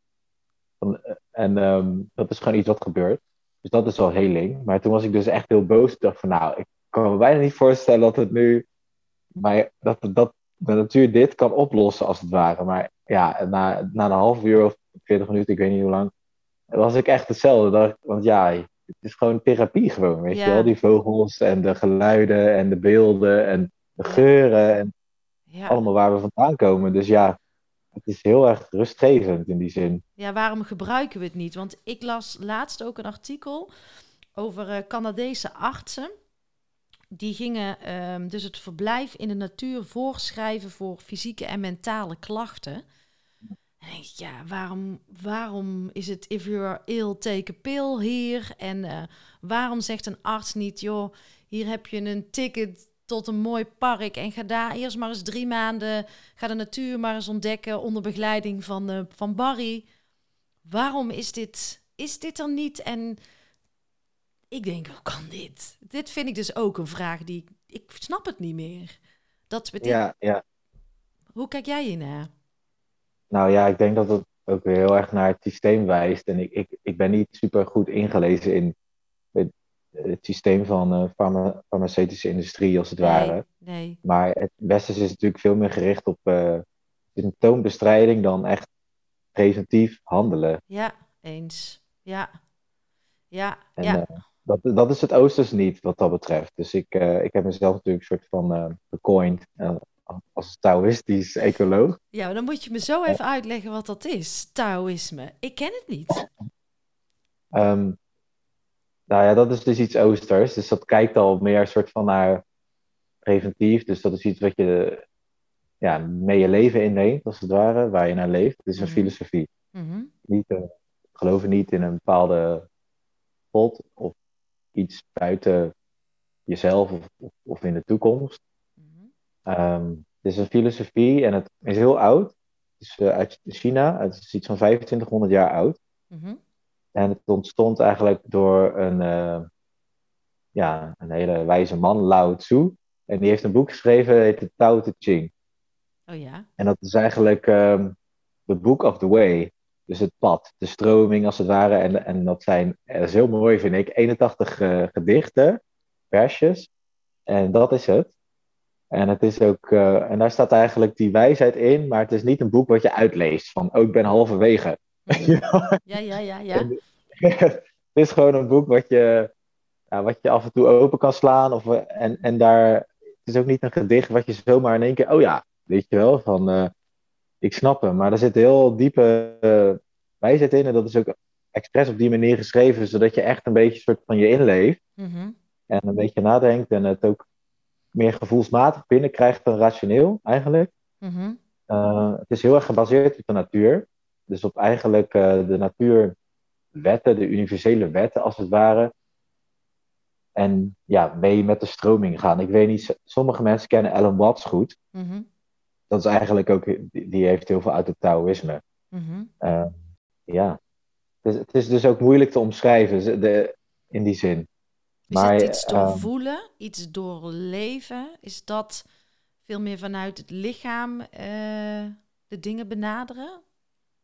Van, en ehm, dat is gewoon iets wat gebeurt. Dus dat is wel heling. Maar toen was ik dus echt heel boos. Ik dacht van nou, ik kan me bijna niet voorstellen dat het nu. Maar dat, dat de natuur dit kan oplossen als het ware. Maar ja, na, na een half uur of 40 minuten, ik weet niet hoe lang. Was ik echt hetzelfde. Want ja, het is gewoon therapie gewoon. Weet Ja. je wel? Die vogels en de geluiden en de beelden en de geuren. En ja. allemaal waar we vandaan komen. Dus ja, het is heel erg rustgevend in die zin. Ja, waarom gebruiken we het niet? Want ik las laatst ook een artikel over eh, Canadese artsen. Die gingen ehm, dus het verblijf in de natuur voorschrijven voor fysieke en mentale klachten. En ja, waarom, waarom is het if you're ill, take a pill hier? En eh, waarom zegt een arts niet, joh, hier heb je een ticket tot een mooi park en ga daar eerst maar eens drie maanden, ga de natuur maar eens ontdekken onder begeleiding van, eh, van Barry. Waarom is dit, is dit er niet? En ik denk, hoe kan dit? Dit vind ik dus ook een vraag die ik, ik snap het niet meer. Dat dit, Ja, ja. Hoe kijk jij hier naar? Nou ja, ik denk dat het ook weer heel erg naar het systeem wijst. En ik, ik, ik ben niet super goed ingelezen in het, systeem van de farma, farmaceutische industrie, als het ware. Nee. Maar het Westen is natuurlijk veel meer gericht op eh symptoombestrijding dan echt preventief handelen. Ja, eens. Ja, ja, En ja. eh, dat, dat is het Oosters niet, wat dat betreft. Dus ik, ik heb mezelf natuurlijk een soort van gecoind eh, als Taoïstisch ecoloog. ja, maar dan moet je me zo even uitleggen wat dat is. Taoïsme. Ik ken het niet. Ehm, nou ja, dat is dus iets Oosters. Dus dat kijkt al meer een soort van naar preventief. Dus dat is iets wat je ja, mee je leven inneemt, als het ware, waar je naar leeft. Het is een Mhm. filosofie. Mhm. Niet, eh, geloven niet in een bepaalde god of iets buiten jezelf of, of, of in de toekomst. Ehm, het is een filosofie en het is heel oud. Het is eh, uit China. Het is iets van 2500 jaar oud. Mhm. En het ontstond eigenlijk door een, eh, ja, een hele wijze man, Lao Tzu. En die heeft een boek geschreven, dat heet de Tao Te Ching. Oh ja. En dat is eigenlijk ehm the book of the way. Dus het pad, de stroming als het ware. En, en dat zijn, dat is heel mooi vind ik, 81 eh, gedichten, versjes. En dat is het. En, het is ook, eh, en daar staat eigenlijk die wijsheid in, maar het is niet een boek wat je uitleest. Van, oh, ik ben halverwege. Ja, ja, ja, ja. het is gewoon een boek wat je, ja, wat je af en toe open kan slaan. Of, eh, en, en daar, het is ook niet een gedicht wat je zomaar in één keer, oh ja, weet je wel, van eh, ik snap hem. Maar er zit heel diepe eh, wijsheid in. En dat is ook expres op die manier geschreven, zodat je echt een beetje soort van je inleeft. Mhm. en een beetje nadenkt en het ook meer gevoelsmatig binnenkrijgt dan rationeel eigenlijk. Mhm. Uh, het is heel erg gebaseerd op de natuur. Dus op eigenlijk uh, de natuurwetten, de universele wetten als het ware. En ja, mee met de stroming gaan. Ik weet niet, sommige mensen kennen Alan Watts goed. Mhm. Dat is eigenlijk ook, die, heeft heel veel uit het Taoïsme. Uh, ja, dus, het is dus ook moeilijk te omschrijven de, in die zin. Is Maar, het iets ehm, doorvoelen, iets doorleven? Is dat veel meer vanuit het lichaam eh, de dingen benaderen?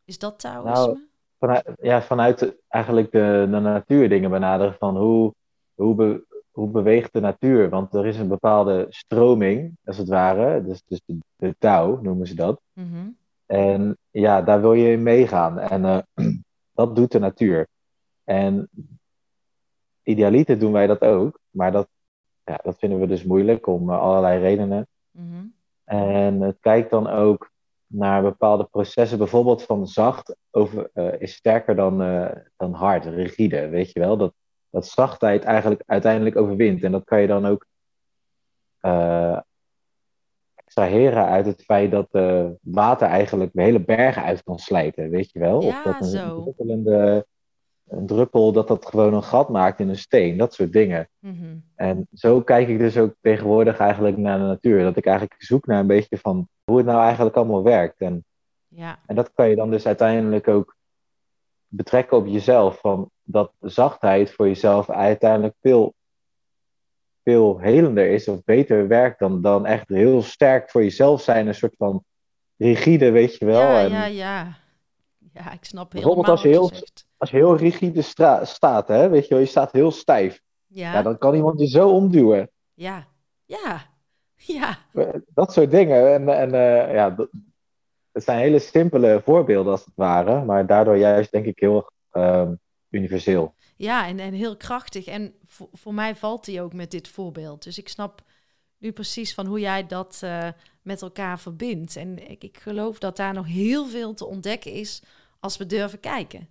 Is dat Taoïsme? Nou, Vanuit, ja, vanuit de- eigenlijk de, de natuur dingen benaderen van hoe, hoe, be- hoe beweegt de natuur? Want er is een bepaalde stroming, als het ware. Dus, dus de, de touw noemen ze dat. Mhm. En ja, daar wil je in meegaan. En eh, dat doet de natuur. En idealiter doen wij dat ook. Maar dat, ja, dat vinden we dus moeilijk om eh, allerlei redenen. Mhm. En het kijkt dan ook naar bepaalde processen. Bijvoorbeeld van zacht over, eh, is sterker dan, eh, dan hard, rigide. Weet je wel? Dat, dat zachtheid eigenlijk uiteindelijk overwint. En dat kan je dan ook eh, extraheren uit het feit dat water eigenlijk de hele bergen uit kan slijten. Weet je wel? Ja, of dat een zo. Een druppel dat dat gewoon een gat maakt in een steen. Dat soort dingen. Mhm. En zo kijk ik dus ook tegenwoordig eigenlijk naar de natuur. Dat ik eigenlijk zoek naar een beetje van hoe het nou eigenlijk allemaal werkt. En, Ja. en dat kan je dan dus uiteindelijk ook betrekken op jezelf. Van dat zachtheid voor jezelf uiteindelijk veel, veel helender is of beter werkt dan, dan echt heel sterk voor jezelf zijn. Een soort van rigide, weet je wel. Ja, en ja, ja. Ja, ik snap Bijvoorbeeld als je heel- als je heel rigide staat, hè, weet je wel, je staat heel stijf. Ja, Ja, dan kan iemand je zo omduwen. ja, ja, ja. Dat soort dingen. En, en eh, ja, dat, het zijn hele simpele voorbeelden als het ware, maar daardoor juist denk ik heel ehm, universeel. Ja, en, en heel krachtig. En voor, voor mij valt die ook met dit voorbeeld. Dus ik snap nu precies van hoe jij dat eh, met elkaar verbindt. En ik, ik geloof dat daar nog heel veel te ontdekken is als we durven kijken.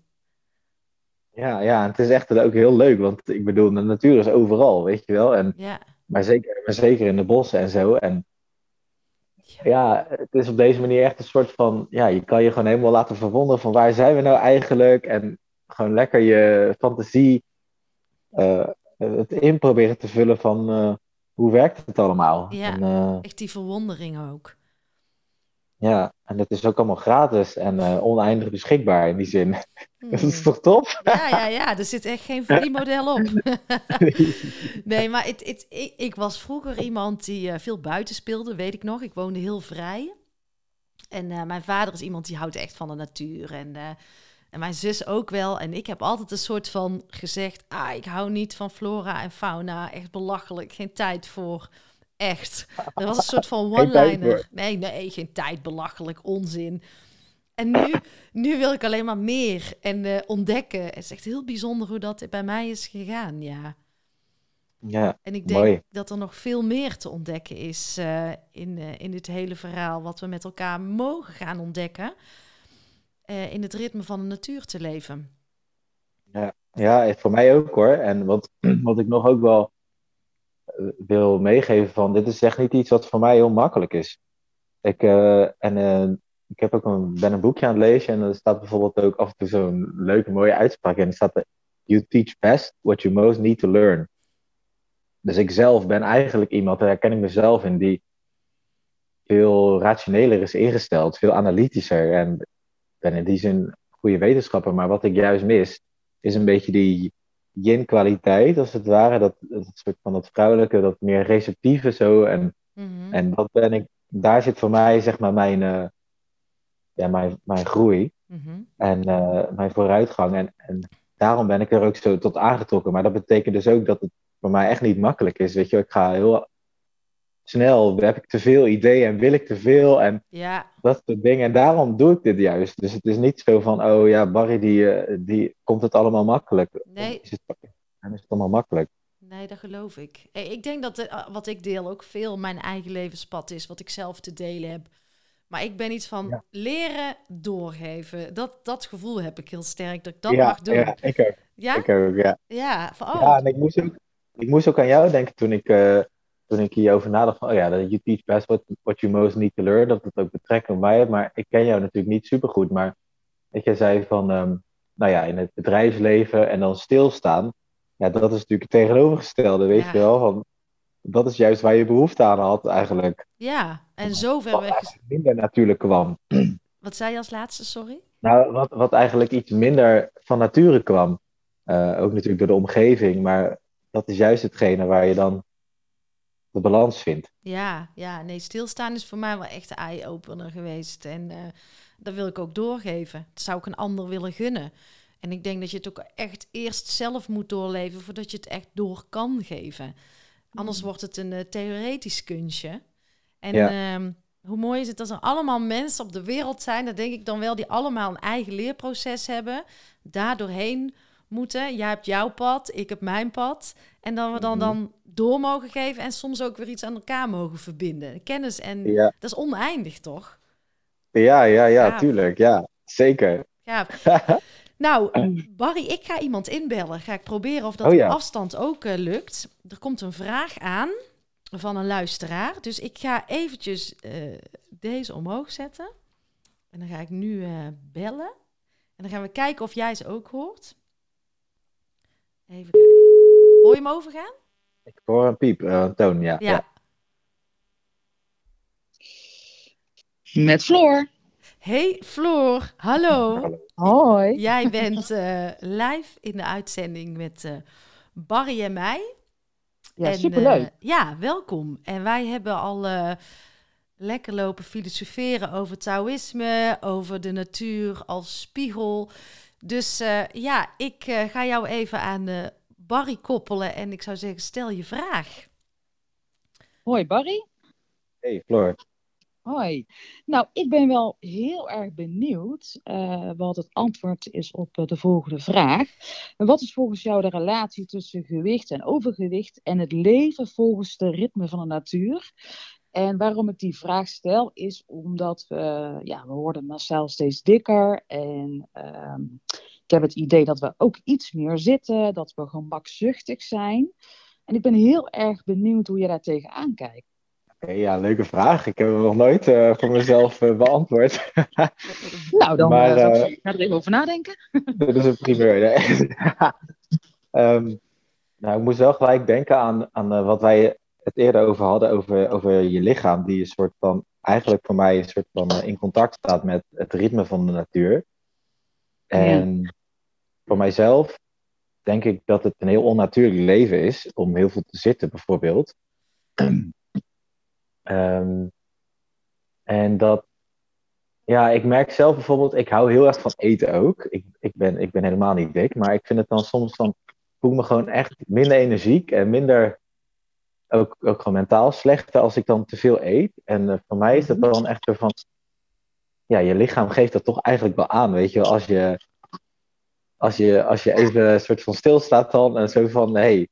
Ja, ja, het is echt ook heel leuk, want ik bedoel, de natuur is overal, weet je wel. En, Ja, maar, zeker, maar zeker in de bossen en zo. En ja, het is op deze manier echt een soort van, ja, je kan je gewoon helemaal laten verwonderen van waar zijn we nou eigenlijk? En gewoon lekker je fantasie eh, het in proberen te vullen van eh, hoe werkt het allemaal? Ja. En, eh, echt die verwondering ook. Ja, en dat is ook allemaal gratis en eh, oneindig beschikbaar in die zin. Dat is Hmm. toch tof? Ja, ja, ja, er zit echt geen verdienmodel op. nee, maar het, het, ik, ik was vroeger iemand die eh, veel buiten speelde, weet ik nog. Ik woonde heel vrij. En eh, mijn vader is iemand die houdt echt van de natuur. En, en mijn zus ook wel. En ik heb altijd een soort van gezegd... Ah, ik hou niet van flora en fauna. Echt belachelijk. Geen tijd voor. Echt. Er was een soort van one-liner. Nee, nee, geen tijd. Belachelijk. Onzin. En nu, nu wil ik alleen maar meer en eh, ontdekken. Het is echt heel bijzonder hoe dat bij mij is gegaan, ja. Ja, En ik denk Mooi. dat er nog veel meer te ontdekken is eh, in, eh, in dit hele verhaal, wat we met elkaar mogen gaan ontdekken. in het ritme van de natuur te leven. ja, voor mij ook hoor. En wat, wat ik nog ook wel wil meegeven van, dit is echt niet iets wat voor mij heel makkelijk is. Ik, eh, en eh, ik heb ook een, ben een boekje aan het lezen en er staat bijvoorbeeld ook af en toe zo'n leuke mooie uitspraak in. Er staat you teach best what you most need to learn. Dus ik zelf ben eigenlijk iemand, daar herken ik mezelf in, die veel rationeler is ingesteld, veel analytischer. En ben in die zin goede wetenschapper. Maar wat ik juist mis, is een beetje die yin-kwaliteit, als het ware. Dat, dat soort van dat vrouwelijke, dat meer receptieve zo. En, Mhm. en dat ben ik, daar zit voor mij, zeg maar, mijn, eh, ja, mijn, mijn groei Mhm. en eh, mijn vooruitgang. En, en daarom ben ik er ook zo tot aangetrokken. Maar dat betekent dus ook dat het voor mij echt niet makkelijk is. Weet je, ik ga heel snel, heb ik te veel ideeën en wil ik te veel en Ja, dat soort dingen. En daarom doe ik dit juist. Dus het is niet zo van, oh ja, Barry, die, eh, die komt het allemaal makkelijk. Nee. Is het, dan is het allemaal makkelijk. nee, dat geloof ik. Eh, Ik denk dat eh, wat ik deel ook veel mijn eigen levenspad is, wat ik zelf te delen heb. Maar ik ben iets van Ja. leren doorgeven. Dat, dat gevoel heb ik heel sterk, dat ik dat ja, mag doen. Ja, ik ook. Ja? Ik ook, ja. Ja, van, oh, Ja, en ik moest ook, ik moest ook aan jou denken toen ik, uh, toen ik hierover nadacht van, oh ja, you teach best what, what you most need to learn, dat het ook betrekking op mij heeft. Maar ik ken jou natuurlijk niet supergoed, maar dat jij zei van, ehm, nou ja, in het bedrijfsleven en dan stilstaan, ja, dat is natuurlijk het tegenovergestelde, weet je wel. Van, dat is juist waar je behoefte aan had eigenlijk. Ja, en zo ver weg. Minder natuurlijk kwam. Wat zei je als laatste, sorry? Nou, wat, wat eigenlijk iets minder van nature kwam. Uh, ook natuurlijk door de omgeving, maar dat is juist hetgene waar je dan de balans vindt. Ja, ja, nee, stilstaan is voor mij wel echt de eye-opener geweest. En uh, dat wil ik ook doorgeven. Dat zou ik een ander willen gunnen. En ik denk dat je het ook echt eerst zelf moet doorleven voordat je het echt door kan geven. Anders mm. wordt het een uh, theoretisch kunstje. En ja. um, hoe mooi is het als er allemaal mensen op de wereld zijn, dan denk ik dan wel, die allemaal een eigen leerproces hebben, daar doorheen moeten. Jij hebt jouw pad, ik heb mijn pad. En dan we dan, mhm. dan door mogen geven en soms ook weer iets aan elkaar mogen verbinden. Kennis en dat is oneindig, toch? Ja, ja, ja, tuurlijk. Ja, zeker. Ja. nou, Barry, ik ga iemand inbellen. Ga ik proberen of dat oh, ja. afstand ook uh, lukt. Er komt een vraag aan van een luisteraar. Dus ik ga eventjes uh, deze omhoog zetten. En dan ga ik nu uh, bellen. En dan gaan we kijken of jij ze ook hoort. Even kijken. Hoor je hem overgaan? Ik hoor een piep, uh, een toon, ja. ja. Met Floor. Hey Floor, hallo. hallo. Hoi. Jij bent live in de uitzending met Barry en mij. Ja, superleuk. Uh, ja, welkom. En wij hebben al uh, lekker lopen filosoferen over Taoïsme, over de natuur als spiegel. Dus uh, ja, ik ga jou even aan Barry koppelen en ik zou zeggen, stel je vraag. Hoi Barry. Hey Floor. Hoi. Nou, ik ben wel heel erg benieuwd uh, wat het antwoord is op uh, de volgende vraag. Wat is volgens jou de relatie tussen gewicht en overgewicht en het leven volgens de ritme van de natuur? En waarom ik die vraag stel, is omdat we, ja, we worden massaal steeds dikker. En uh, ik heb het idee dat we ook iets meer zitten, dat we gemakzuchtig zijn. En ik ben heel erg benieuwd hoe je daar tegenaan kijkt ja, leuke vraag. Ik heb hem nog nooit uh, voor mezelf uh, beantwoord. nou, dan maar, uh, ik ga er even over nadenken. dat is een primeur. um, nou, ik moest wel gelijk denken aan, aan wat wij het eerder over hadden, over, over je lichaam, die een soort van, eigenlijk voor mij een soort van in contact staat met het ritme van de natuur. En ja. voor mijzelf denk ik dat het een heel onnatuurlijk leven is om heel veel te zitten, bijvoorbeeld. Um, en dat, ja, ik merk zelf bijvoorbeeld, ik hou heel erg van eten ook. Ik, ik, ben, ik ben helemaal niet dik, maar ik vind het dan soms van, voel me gewoon echt minder energiek en minder, ook, ook gewoon mentaal slechter als ik dan te veel eet. En uh, voor mij is dat dan echt van, ja, je lichaam geeft dat toch eigenlijk wel aan, weet je, als je, als je, als je even een soort van stilstaat dan en zo van, hé, hey,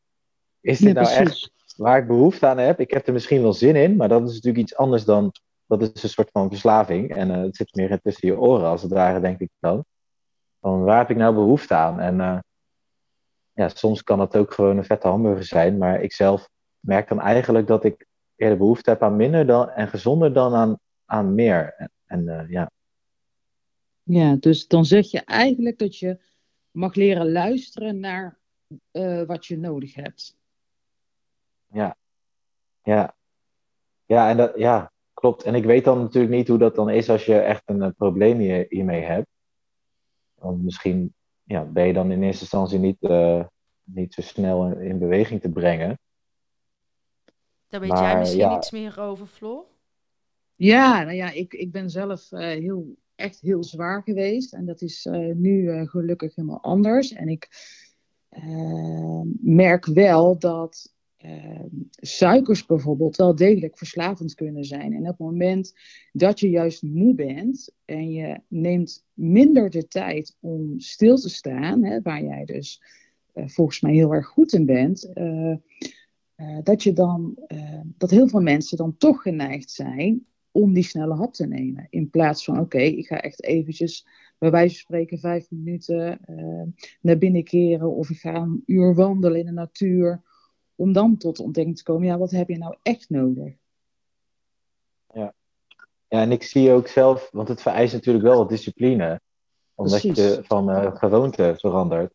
is dit nou echt waar ik behoefte aan heb. Ik heb er misschien wel zin in, maar dat is natuurlijk iets anders dan. Dat is een soort van verslaving. En uh, het zit meer tussen je oren, als het ware, denk ik dan. Van waar heb ik nou behoefte aan? En uh, ja, soms kan het ook gewoon een vette hamburger zijn. Maar ik zelf merk dan eigenlijk dat ik eerder behoefte heb aan minder dan, en gezonder dan aan, aan meer. En, en uh, ja. Ja, dus dan zeg je eigenlijk dat je mag leren luisteren naar wat je nodig hebt ja. Ja. Ja, en dat, ja, klopt. En ik weet dan natuurlijk niet hoe dat dan is als je echt een, probleem hier, hiermee hebt. Want misschien ja, ben je dan in eerste instantie niet, uh, niet zo snel in, beweging te brengen. Daar weet jij misschien iets meer over, Floor? Ja, nou ja, ik, ik ben zelf uh, heel, echt heel zwaar geweest. En dat is uh, nu gelukkig helemaal anders. En ik merk wel dat uh, suikers bijvoorbeeld wel degelijk verslavend kunnen zijn. En op het moment dat je juist moe bent en je neemt minder de tijd om stil te staan, hè, waar jij dus uh, volgens mij heel erg goed in bent, uh, dat, je dan, dat heel veel mensen dan toch geneigd zijn om die snelle hap te nemen. In plaats van, oké, ik ga echt eventjes bij wijze van spreken vijf minuten naar binnen keren of ik ga een uur wandelen in de natuur om dan tot de ontdekking te komen, ja, wat heb je nou echt nodig? Ja, en ik zie ook zelf, want het vereist natuurlijk wel wat discipline, omdat Precies. je van eh, gewoonte verandert.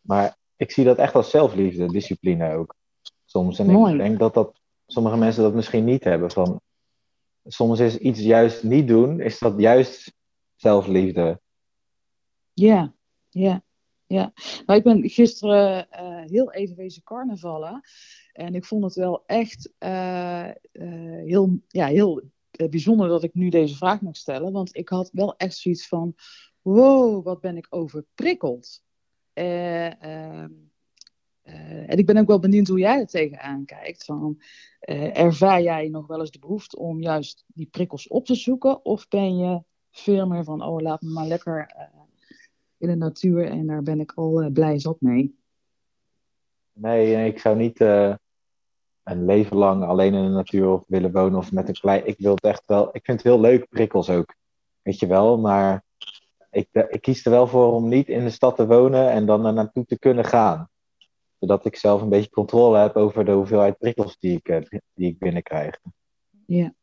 Maar ik zie dat echt als zelfliefde, discipline ook. Soms. En Mooi. ik denk dat, dat sommige mensen dat misschien niet hebben. Van, soms is iets juist niet doen, is dat juist zelfliefde. Ja, ja, ja. Nou, ik ben gisteren eh, heel even wezen carnavallen. En ik vond het wel echt eh, eh, heel, ja, heel bijzonder dat ik nu deze vraag mag stellen. Want ik had wel echt zoiets van: wow, wat ben ik overprikkeld. Eh, en ik ben ook wel benieuwd hoe jij er tegenaan kijkt. Van, eh, ervaar jij nog wel eens de behoefte om juist die prikkels op te zoeken? Of ben je veel meer van: oh, laat me maar lekker. eh, in de natuur en daar ben ik al eh, blij zat mee. Nee, ik zou niet eh, een leven lang alleen in de natuur willen wonen of met een klein. Ik wil het echt wel. Ik vind het heel leuk, prikkels ook. Weet je wel, maar ik, eh, ik kies er wel voor om niet in de stad te wonen en dan er naartoe te kunnen gaan. Zodat ik zelf een beetje controle heb over de hoeveelheid prikkels die ik, eh, die ik binnenkrijg. Ja,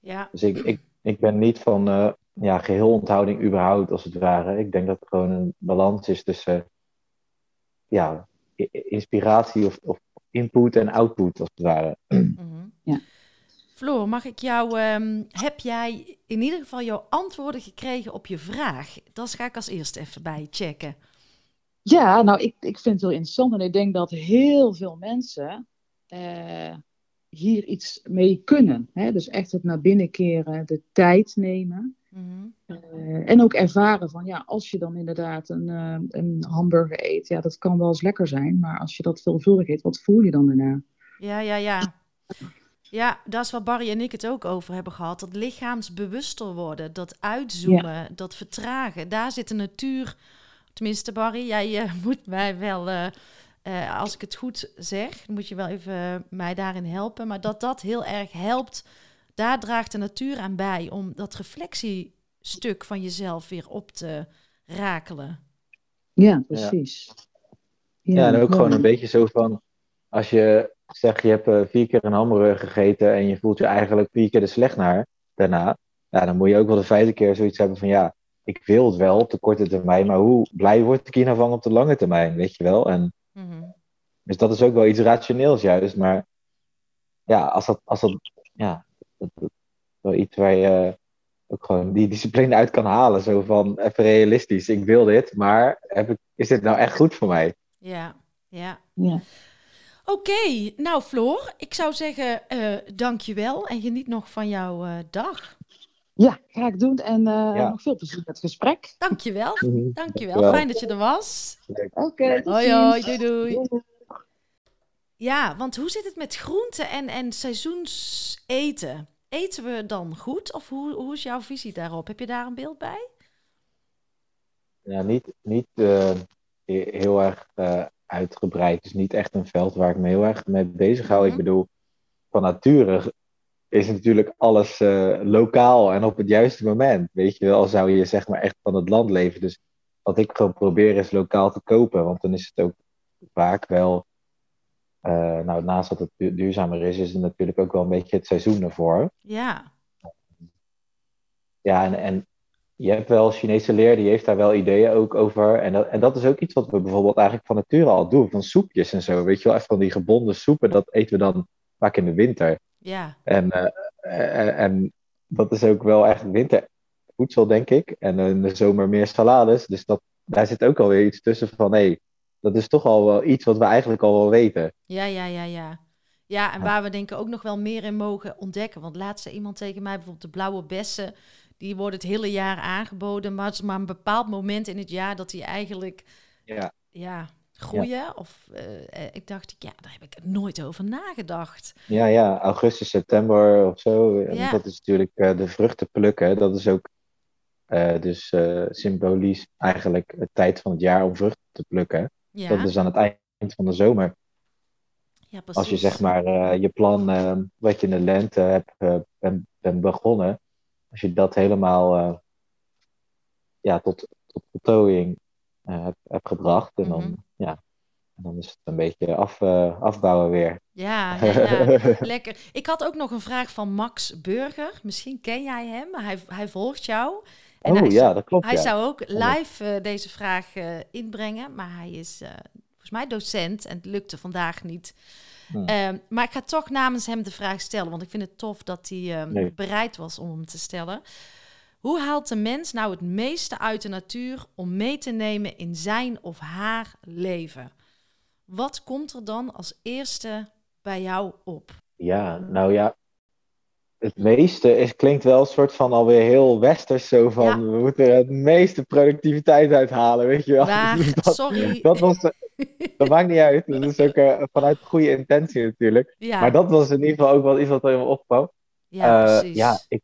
Ja, Dus ik, ik, ik ben niet van eh, ja, geheel onthouding überhaupt, als het ware. Ik denk dat er gewoon een balans is tussen ja, inspiratie of, of input en output, als het ware. Mhm. Ja. Floor, mag ik jou, ehm, heb jij in ieder geval jouw antwoorden gekregen op je vraag? Dat ga ik als eerste even bij checken. Ja nou, ik, ik vind het heel interessant en ik denk dat heel veel mensen eh, hier iets mee kunnen. Hè? Dus echt het naar binnen keren, de tijd nemen. Mhm. eh, en ook ervaren van, ja, als je dan inderdaad een, eh, een hamburger eet, ja, dat kan wel eens lekker zijn, maar als je dat veelvuldig eet, wat voel je dan daarna? Ja, ja, ja. Ja, dat is waar Barry en ik het ook over hebben gehad. Dat lichaamsbewuster worden, dat uitzoomen, dat vertragen. Daar zit de natuur, tenminste Barry, jij eh, moet mij wel, eh, eh, als ik het goed zeg, moet je wel even mij daarin helpen. Maar dat dat heel erg helpt, daar draagt de natuur aan bij om dat reflectiestuk van jezelf weer op te rakelen. Ja, precies. Ja, en ook mooi. gewoon een beetje zo van, als je zegt je hebt vier keer een hamburger gegeten en je voelt je eigenlijk vier keer de slecht naar daarna, ja, dan moet je ook wel de vijfde keer zoiets hebben van, ja, ik wil het wel op de korte termijn, maar hoe blij word ik hier nou van op de lange termijn, weet je wel? En Mhm. Dus dat is ook wel iets rationeels juist. Maar ja, als dat, als dat, ja, dat, dat is wel iets waar je ook gewoon die discipline uit kan halen. Zo van, even realistisch, ik wil dit, maar heb ik, is dit nou echt goed voor mij? Ja, ja. Ja. Oké, nou Floor, ik zou zeggen eh dankjewel en geniet nog van jouw eh, dag. Ja, ga ik doen en eh, Ja. nog veel plezier met het gesprek. Dankjewel, dankjewel. Dankjewel. Fijn dat je er was. Oké, Hoi hoi, doei doei. Ja, want hoe zit het met groenten en, en seizoenseten? Eten we dan goed of hoe, hoe is jouw visie daarop? Heb je daar een beeld bij? Ja, niet, niet eh, he- heel erg eh, uitgebreid. Het is niet echt een veld waar ik me heel erg mee bezig hou. Mhm. Ik bedoel, van nature is natuurlijk alles eh, lokaal en op het juiste moment. Weet je wel, al zou je zeg maar echt van het land leven. Dus wat ik gewoon probeer is lokaal te kopen. Want dan is het ook vaak wel, eh, nou naast dat het du- duurzamer is, is het natuurlijk ook wel een beetje het seizoen ervoor. Ja, Ja, en, en je hebt wel Chinese leer, die heeft daar wel ideeën ook over. En dat, en dat is ook iets wat we bijvoorbeeld eigenlijk van nature al doen. Van soepjes en zo. Weet je wel, echt van die gebonden soepen, dat eten we dan vaak in de winter. Ja, En, eh, eh, en dat is ook wel echt wintervoedsel, denk ik. En in de zomer meer salades. Dus dat, daar zit ook alweer iets tussen van, hé, dat is toch al wel iets wat we eigenlijk al wel weten. ja, ja, ja, ja. Ja, en waar we denken ook nog wel meer in mogen ontdekken. Want laatst zei iemand tegen mij bijvoorbeeld de blauwe bessen. Die worden het hele jaar aangeboden. Maar het is maar een bepaald moment in het jaar dat die eigenlijk Ja. ja, groeien. Of eh, eh, ik dacht, ja, daar heb ik nooit over nagedacht. Ja, ja, augustus, september of zo. Ja. Dat is natuurlijk eh, de vruchten plukken. Dat is ook dus symbolisch eigenlijk de tijd van het jaar om vruchten te plukken. Ja, Dat is aan het eind van de zomer. ja precies. Als je zeg maar je plan, wat je in de lente hebt bent, bent begonnen, als je dat helemaal ja, tot, tot voltooiing eh, hebt gebracht, en dan, Mhm. ja, En dan is het een beetje af, uh, afbouwen weer. Ja, ja, ja, lekker. Ik had ook nog een vraag van Max Burger. Misschien ken jij hem, maar hij, hij volgt jou. En oh hij ja, dat klopt. Hij ja. zou ook live uh, deze vraag uh, inbrengen, maar hij is volgens mij docent en het lukte vandaag niet. Hmm. Uh, maar ik ga toch namens hem de vraag stellen, want ik vind het tof dat hij nee. bereid was om hem te stellen. Hoe haalt de mens nou het meeste uit de natuur om mee te nemen in zijn of haar leven? Wat komt er dan als eerste bij jou op? Ja, nou ja, het meeste is, klinkt wel een soort van alweer heel westers. Zo van, ja. we moeten er het meeste productiviteit uithalen, weet je wel. Maar, dat, sorry. Dat, was, dat maakt niet uit. Dat is ook uh, vanuit goede intentie natuurlijk. Ja. Maar dat was in ieder geval ook wel iets wat er helemaal opkwam. Ja, uh, precies. Ja, ik,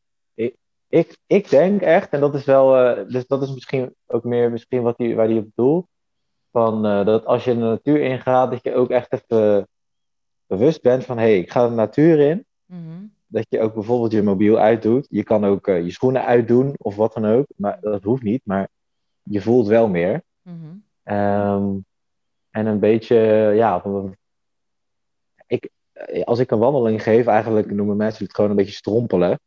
ik, ik, denk echt, en dat is wel, uh, dus dat is misschien ook meer misschien wat die, waar hij op doelt. Van, dat als je de natuur ingaat, dat je ook echt even bewust bent van, hé, hey, ik ga de natuur in. Mm -hmm. Dat je ook bijvoorbeeld je mobiel uitdoet. Je kan ook uh, je schoenen uitdoen of wat dan ook. Maar dat hoeft niet, maar je voelt wel meer. Mm -hmm. um, en een beetje, ja, ik, als ik een wandeling geef, eigenlijk noemen mensen het gewoon een beetje strompelen.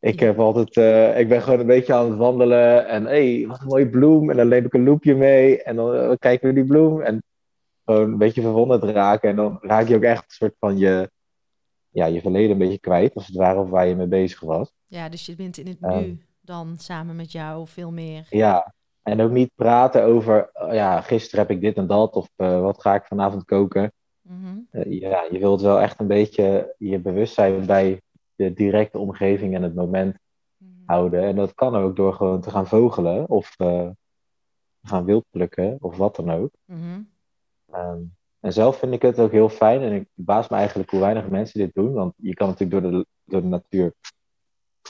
Ik, heb altijd, uh, ik ben gewoon een beetje aan het wandelen en hé, hey, wat een mooie bloem. En dan neem ik een loepje mee en dan uh, kijken we die bloem. En gewoon een beetje verwonderd raken. En dan raak je ook echt een soort van je, ja, je verleden een beetje kwijt, als het ware, of waar je mee bezig was. Ja, dus je bent in het nu um, dan samen met jou veel meer. Ja, en ook niet praten over, uh, ja, gisteren heb ik dit en dat, of uh, wat ga ik vanavond koken. Mm -hmm. uh, ja, je wilt wel echt een beetje je bewustzijn bij de directe omgeving en het moment mm -hmm. houden. En dat kan ook door gewoon te gaan vogelen, of te gaan wildplukken, of wat dan ook. Mm -hmm. um, en zelf vind ik het ook heel fijn en ik baas me eigenlijk hoe weinig mensen dit doen. Want je kan natuurlijk door de, door de natuur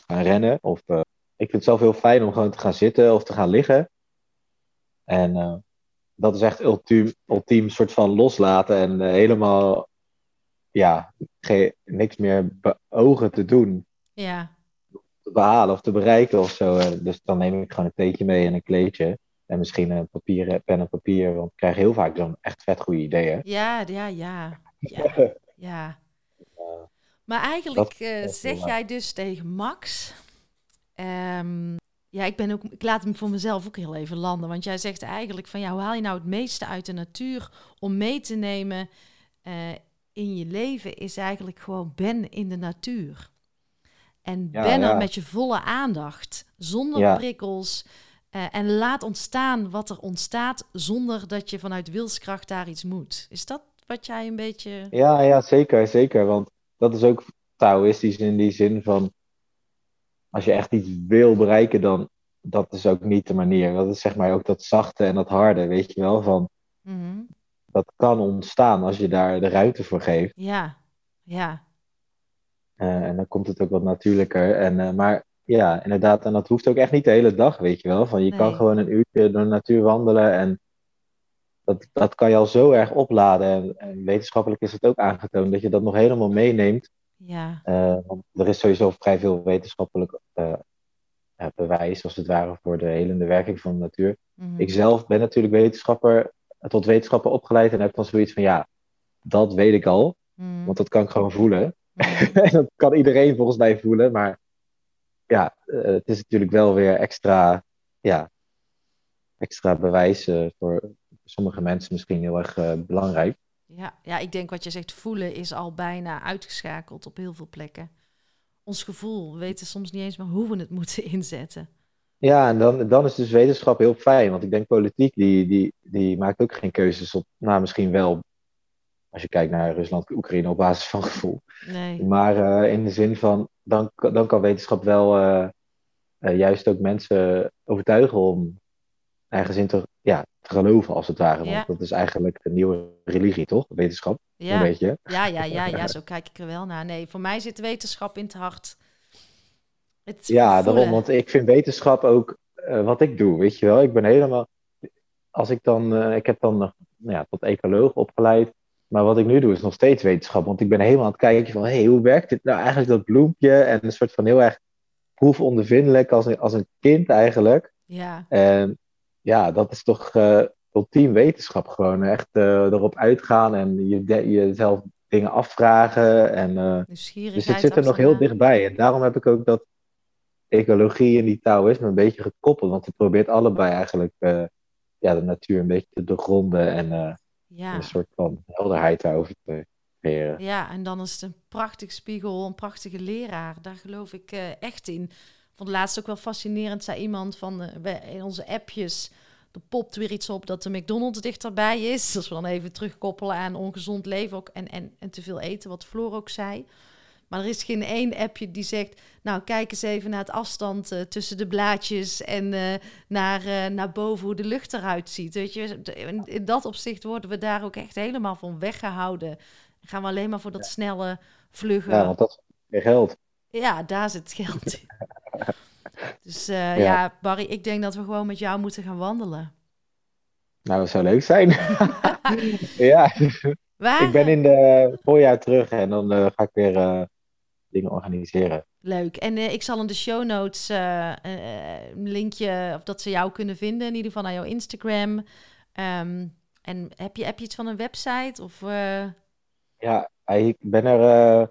gaan rennen. Of, uh, ik vind het zelf heel fijn om gewoon te gaan zitten of te gaan liggen. En uh, dat is echt ultiem, ultiem soort van loslaten en uh, helemaal ja, niks meer beogen te doen. Ja. Te behalen of te bereiken of zo. Dus dan neem ik gewoon een theetje mee en een kleedje. En misschien een papier, pen en papier, want ik krijg heel vaak dan echt vet goede ideeën. Ja, ja, ja. Ja, ja. Maar eigenlijk uh, zeg jij dus tegen Max... Um, ja, ik, ben ook, ik laat hem voor mezelf ook heel even landen. Want jij zegt eigenlijk van... Ja, hoe haal je nou het meeste uit de natuur om mee te nemen uh, in je leven... is eigenlijk gewoon ben in de natuur. En ja, ben er ja. met je volle aandacht. Zonder ja. prikkels... Uh, en laat ontstaan wat er ontstaat zonder dat je vanuit wilskracht daar iets moet. Is dat wat jij een beetje. Ja, ja zeker, zeker. Want dat is ook Taoïstisch in die zin van. Als je echt iets wil bereiken, dan dat is ook niet de manier. Dat is zeg maar ook dat zachte en dat harde, weet je wel. Van, mm -hmm. Dat kan ontstaan als je daar de ruimte voor geeft. Ja, ja. Uh, en dan komt het ook wat natuurlijker. En, uh, maar ja, inderdaad. En dat hoeft ook echt niet de hele dag, weet je wel. Van je nee. kan gewoon een uurtje door de natuur wandelen en dat, dat kan je al zo erg opladen. En, en wetenschappelijk is het ook aangetoond dat je dat nog helemaal meeneemt. Ja. Uh, want er is sowieso vrij veel wetenschappelijk bewijs, als het ware, voor de helende werking van de natuur. Mhm. Ik zelf ben natuurlijk wetenschapper, tot wetenschapper opgeleid en heb dan zoiets van ja, dat weet ik al. Mm. Want dat kan ik gewoon voelen. Mhm. en dat kan iedereen volgens mij voelen, maar ja, uh, het is natuurlijk wel weer extra, ja, extra bewijs uh, voor sommige mensen misschien heel erg uh, belangrijk. Ja, ja, ik denk wat je zegt, voelen is al bijna uitgeschakeld op heel veel plekken. Ons gevoel, we weten soms niet eens maar hoe we het moeten inzetten. Ja, en dan, dan is dus wetenschap heel fijn, want ik denk politiek, die, die, die maakt ook geen keuzes op, nou misschien wel, als je kijkt naar Rusland, Oekraïne, op basis van gevoel. Nee. Maar uh, in de zin van, dan, dan kan wetenschap wel uh, uh, juist ook mensen overtuigen om ergens in te, ja, te geloven, als het ware. Ja. Want dat is eigenlijk de nieuwe religie, toch? Wetenschap, Ja. een beetje. Ja, ja, ja, ja, zo kijk ik er wel naar. Nee, voor mij zit wetenschap in het hart. Het Ja, daarom, want ik vind wetenschap ook uh, wat ik doe, weet je wel. Ik ben helemaal, als ik dan, uh, ik heb dan nog, nou ja, tot ecoloog opgeleid. Maar wat ik nu doe is nog steeds wetenschap. Want ik ben helemaal aan het kijken van, hé, hey, hoe werkt dit nou eigenlijk, dat bloempje? En een soort van heel erg proefondervindelijk als een, als een kind eigenlijk. Ja, En ja, dat is toch, uh, ultiem wetenschap gewoon. Echt erop uitgaan en je, jezelf dingen afvragen. En, dus het zit er nog heel dichtbij. En daarom heb ik ook dat ecologie en die Taoïsme een beetje gekoppeld. Want het probeert allebei eigenlijk uh, ja, de natuur een beetje te doorgronden en ja. een soort van helderheid daarover te creëren. Ja, en dan is het een prachtig spiegel, een prachtige leraar. Daar geloof ik echt in. Ik vond het laatst ook wel fascinerend, zei iemand van in onze appjes er popt weer iets op dat de McDonald's dichterbij is. Als we dan even terugkoppelen aan ongezond leven ook en, en, en te veel eten, wat Floor ook zei. Maar er is geen één appje die zegt, nou kijk eens even naar het afstand uh, tussen de blaadjes en uh, naar, uh, naar boven hoe de lucht eruit ziet. Weet je, in, in, dat opzicht worden we daar ook echt helemaal van weggehouden. Gaan we alleen maar voor dat snelle vluggen. Ja, want dat is geld. Ja, daar zit geld in. Dus ja. ja. Barry, ik denk dat we gewoon met jou moeten gaan wandelen. Nou, dat zou leuk zijn. ja. Waar? Ik ben in de voorjaar terug en dan uh, ga ik weer uh, dingen organiseren. Leuk. En ik zal in de show notes een linkje, of dat ze jou kunnen vinden, in ieder geval naar jouw Instagram. Um, en heb je, heb je iets van een website? Of, Ja, ik ben er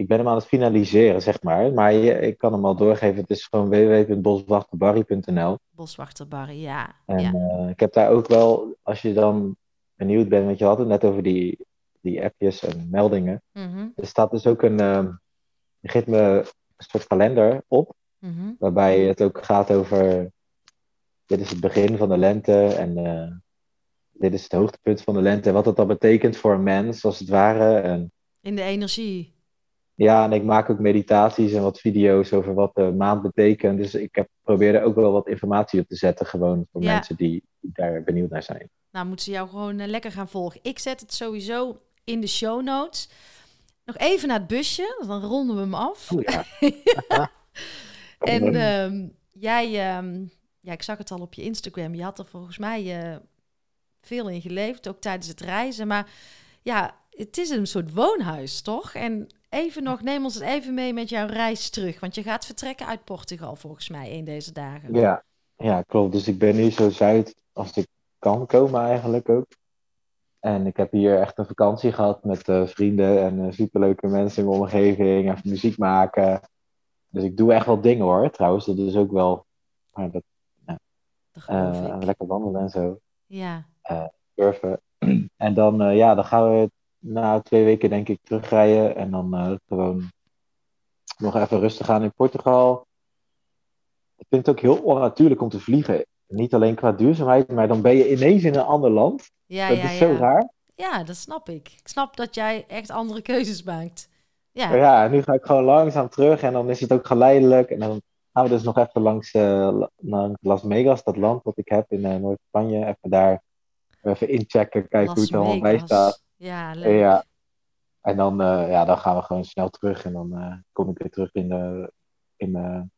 ik ben hem aan het finaliseren, zeg maar. Maar je, ik kan hem al doorgeven. Het is gewoon www.boswachterbarry.nl. Boswachterbarry, ja. En ja. Uh, ik heb daar ook wel, als je dan benieuwd bent, want je had het net over die, die appjes en meldingen. Mm -hmm. Er staat dus ook een, uh, je geeft me een soort kalender op. Mm -hmm. Waarbij het ook gaat over, dit is het begin van de lente en uh, dit is het hoogtepunt van de lente. Wat dat dan betekent voor een mens, als het ware. En, In de energie. Ja, en ik maak ook meditaties en wat video's over wat de maand betekent. Dus ik heb, probeer er ook wel wat informatie op te zetten, gewoon voor Ja. mensen die, die daar benieuwd naar zijn. Nou, moeten ze jou gewoon eh, lekker gaan volgen. Ik zet het sowieso in de show notes. Nog even naar het busje, dan ronden we hem af. Oh ja. En ehm, jij, ehm, ja, ik zag het al op je Instagram. Je had er volgens mij eh, veel in geleefd, ook tijdens het reizen. Maar ja, het is een soort woonhuis, toch? En even nog, neem ons even mee met jouw reis terug. Want je gaat vertrekken uit Portugal volgens mij een deze dagen. Ja, ja, klopt. Dus ik ben nu zo zuid als ik kan komen eigenlijk ook. En ik heb hier echt een vakantie gehad met eh, vrienden en eh, superleuke mensen in mijn omgeving. En muziek maken. Dus ik doe echt wel dingen hoor, trouwens. Dat is ook wel... Maar dat, geloof eh, lekker wandelen en zo. Ja, Surfen. En dan, ja, dan gaan we na twee weken denk ik terugrijden. En dan gewoon nog even rustig aan in Portugal. Ik vind het ook heel onnatuurlijk om te vliegen. Niet alleen qua duurzaamheid, maar dan ben je ineens in een ander land. ja, dat ja. is zo ja. raar. Ja, dat snap ik. Ik snap dat jij echt andere keuzes maakt. Ja, ja, en nu ga ik gewoon langzaam terug en dan is het ook geleidelijk. En dan gaan we dus nog even langs, eh, langs Las Vegas, dat land dat ik heb in eh, Noord-Spanje. Even daar even inchecken, kijken hoe het er allemaal bij staat. Ja, leuk. Ja. En dan, eh, ja, dan gaan we gewoon snel terug en dan kom ik weer terug in, de, in mijn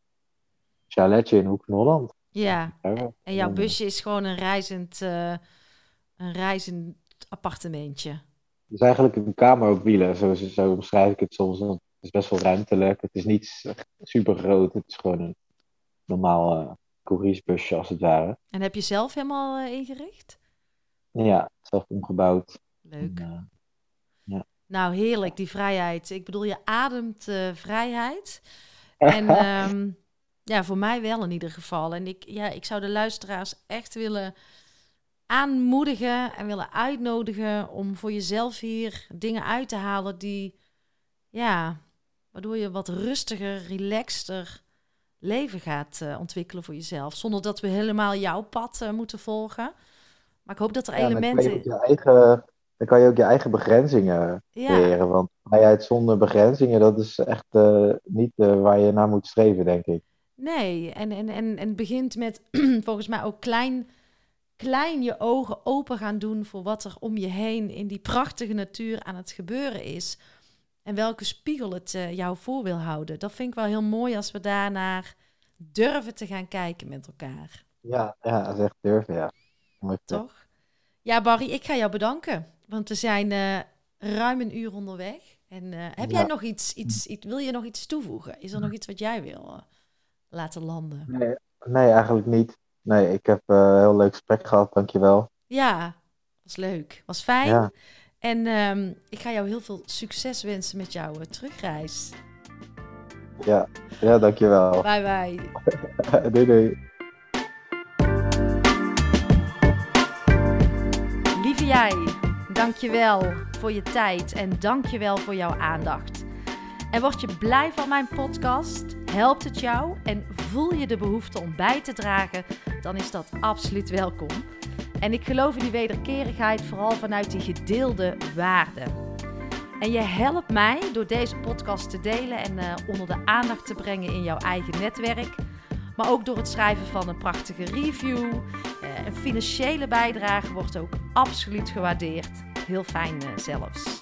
chaletje in Hoek van Holland. Ja, Ja, en jouw busje is gewoon een reizend, eh, een reizend appartementje. Het is eigenlijk een kamer op wielen, zo, zo, beschrijf ik het soms. want Het is best wel ruimtelijk. Het is niet super groot. Het is gewoon een normaal couriersbusje als het ware. En heb je zelf helemaal eh, ingericht? Ja, zelf omgebouwd. Leuk. En, eh, Nou, heerlijk, die vrijheid. Ik bedoel, je ademt vrijheid. En ehm, ja, voor mij wel in ieder geval. En ik, ja, ik zou de luisteraars echt willen aanmoedigen en willen uitnodigen om voor jezelf hier dingen uit te halen die, ja, waardoor je wat rustiger, relaxter leven gaat eh, ontwikkelen voor jezelf. Zonder dat we helemaal jouw pad eh, moeten volgen. Maar ik hoop dat er ja, dan kan je elementen... je eigen, dan kan je ook je eigen begrenzingen Ja, creëren. Want vrijheid zonder begrenzingen, dat is echt eh, niet waar je naar moet streven, denk ik. Nee, en, en, en, en het begint met volgens mij ook klein, klein je ogen open gaan doen voor wat er om je heen in die prachtige natuur aan het gebeuren is. En welke spiegel het eh, jou voor wil houden. Dat vind ik wel heel mooi als we daarnaar durven te gaan kijken met elkaar. Ja, ja dat is echt durven, ja. Mooi gezegd. Toch? Ja, Barry, ik ga jou bedanken. Want we zijn eh, ruim een uur onderweg. En eh, heb jij nog iets, iets, iets, wil je nog iets toevoegen? Is er nog iets wat jij wil laten landen? Nee, nee, eigenlijk niet. nee, ik heb een heel leuk gesprek gehad, dankjewel. Ja, was leuk. Was fijn. Ja. En ehm, ik ga jou heel veel succes wensen met jouw uh, terugreis. Ja, ja dankjewel. Bye bye. doei doei. Lieve jij, dankjewel voor je tijd en dankjewel voor jouw aandacht. En word je blij van mijn podcast? Helpt het jou en voel je de behoefte om bij te dragen? Dan is dat absoluut welkom. En ik geloof in die wederkerigheid vooral vanuit die gedeelde waarden. En je helpt mij door deze podcast te delen en uh, onder de aandacht te brengen in jouw eigen netwerk. Maar ook door het schrijven van een prachtige review. Uh, een financiële bijdrage wordt ook absoluut gewaardeerd. Heel fijn uh, zelfs.